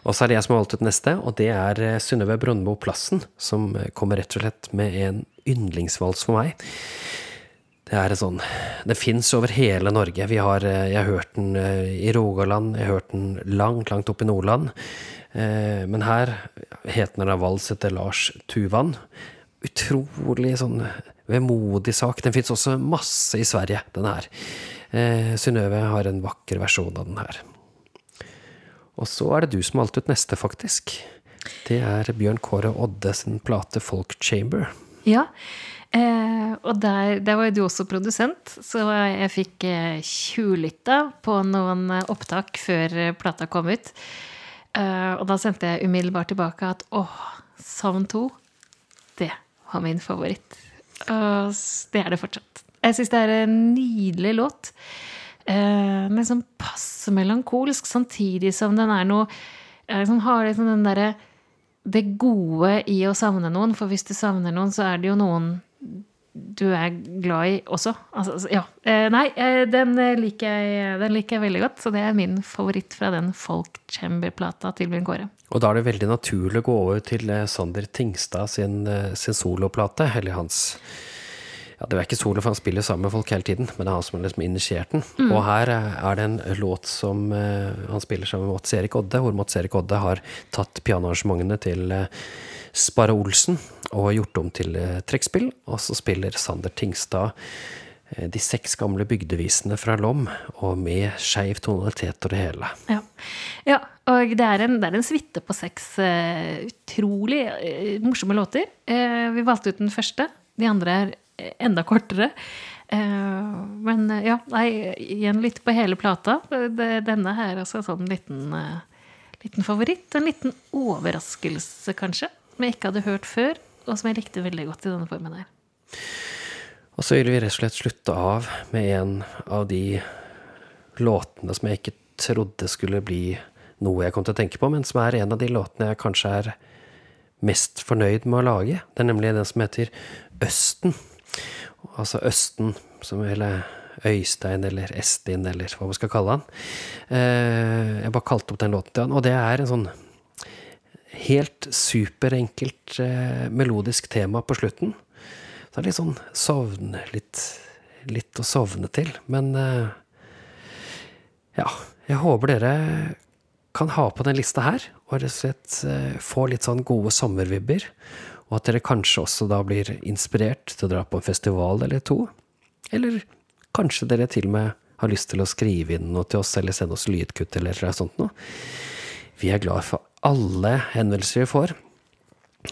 Og så er det jeg som har valgt ut neste, og det er eh, Synnøve Brøndbo Plassen, som eh, kommer rett og slett med en yndlingsvals for meg. Det er sånn Det fins over hele Norge. Vi har, eh, jeg har hørt den eh, i Rogaland, jeg har hørt den langt, langt opp i Nordland. Eh, Men her heter den vals etter Lars Tuvan. Utrolig sånn vemodig sak. Den fins også masse i Sverige, den her. Eh, Synnøve har en vakker versjon av den her. Og så er det du som har valgt ut neste, faktisk. Det er Bjørn Kåre Odde sin plate Folk Chamber. Ja. Eh, og der, der var jo du også produsent, så jeg fikk eh, tjuvlytta på noen opptak før plata kom ut. Eh, og da sendte jeg umiddelbart tilbake at åh, Savn 2, det var min favoritt. Og det er det fortsatt. Jeg syns det er en nydelig låt. Eh, men sånn passe melankolsk, samtidig som den er noe liksom har liksom den derre det gode i å savne noen, for hvis du savner noen, så er det jo noen du er glad i også. Altså, altså, ja. Eh, nei, eh, den eh, liker, jeg, den liker jeg veldig godt, så det er min favoritt fra den Folk Chamber-plata til Bjørn Kåre. Og da er det veldig naturlig å gå over til Sander Tingstad sin, sin soloplate, eller hans Ja, Det er ikke solo, for han spiller sammen med folk hele tiden, men det er han som liksom initiert den. Og her er det en låt som han spiller sammen med Mats Erik Odde, hvor Mats Erik Odde har tatt pianoarrangementene til Sparre Olsen og gjort om til eh, trekkspill. Og så spiller Sander Tingstad eh, de seks gamle bygdevisene fra Lom, og med skeiv tonalitet og det hele. Ja. ja og det er, en, det er en suite på seks eh, utrolig morsomme låter. Vi valgte ut den første. De andre er enda kortere. Men ja, nei, igjen litt på hele plata. Denne her er altså en sånn liten, liten favoritt. En liten overraskelse, kanskje, som jeg ikke hadde hørt før, og som jeg likte veldig godt i denne formen her. Og så vil vi rett og slett slutte av med en av de låtene som jeg ikke trodde skulle bli noe jeg kom til å tenke på, men som er en av de låtene jeg kanskje er mest fornøyd med å lage. Det er nemlig den som heter Østen. Altså Østen, som eller Øystein eller Estin, eller hva man skal kalle han. Eh, Jeg bare kalte opp den låten til han, og det er en sånn helt superenkelt eh, melodisk tema på slutten. Så det er litt sånn sovn Litt, litt å sovne til. Men eh, ja, jeg håper dere kan ha på den lista her, og rett og slett eh, få litt sånn gode sommervibber. Og at dere kanskje også da blir inspirert til å dra på en festival eller to. Eller kanskje dere til og med har lyst til å skrive inn noe til oss, eller sende oss lydkutt eller noe sånt noe. Vi er glad for alle henvendelser vi får.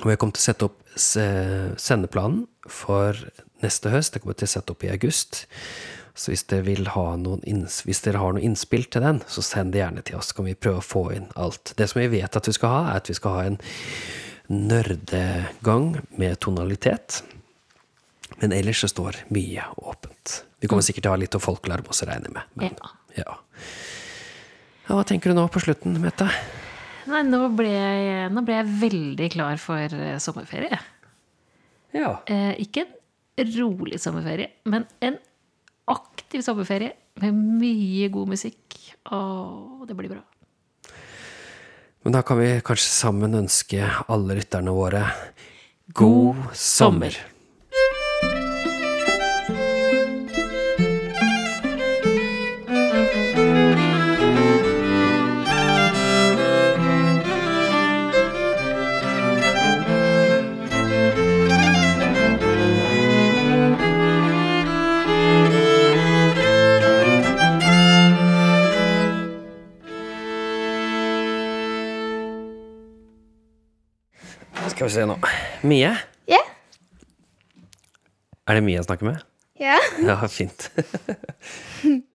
Og jeg kommer til å sette opp sendeplanen for neste høst. Det kommer til å sette opp i august. Så hvis dere, vil ha noen hvis dere har noe innspill til den, så send det gjerne til oss. Så kan vi prøve å få inn alt. Det som vi vet at vi skal ha, er at vi skal ha en nerdegang med tonalitet. Men ellers så står mye åpent. Vi kommer sikkert til å ha litt av folkelarm også, regner jeg med. Men, Ja. ja. ja. Hva tenker du nå på slutten, Mette? Nei, nå ble, jeg, nå ble jeg veldig klar for eh, sommerferie. Ja. Eh, ikke en rolig sommerferie, men en aktiv sommerferie med mye god musikk. Og det blir bra. Men da kan vi kanskje sammen ønske alle lytterne våre god sommer. Skal vi se nå. Mie? Ja? Er det Mie jeg snakker med? Ja. Ja, fint.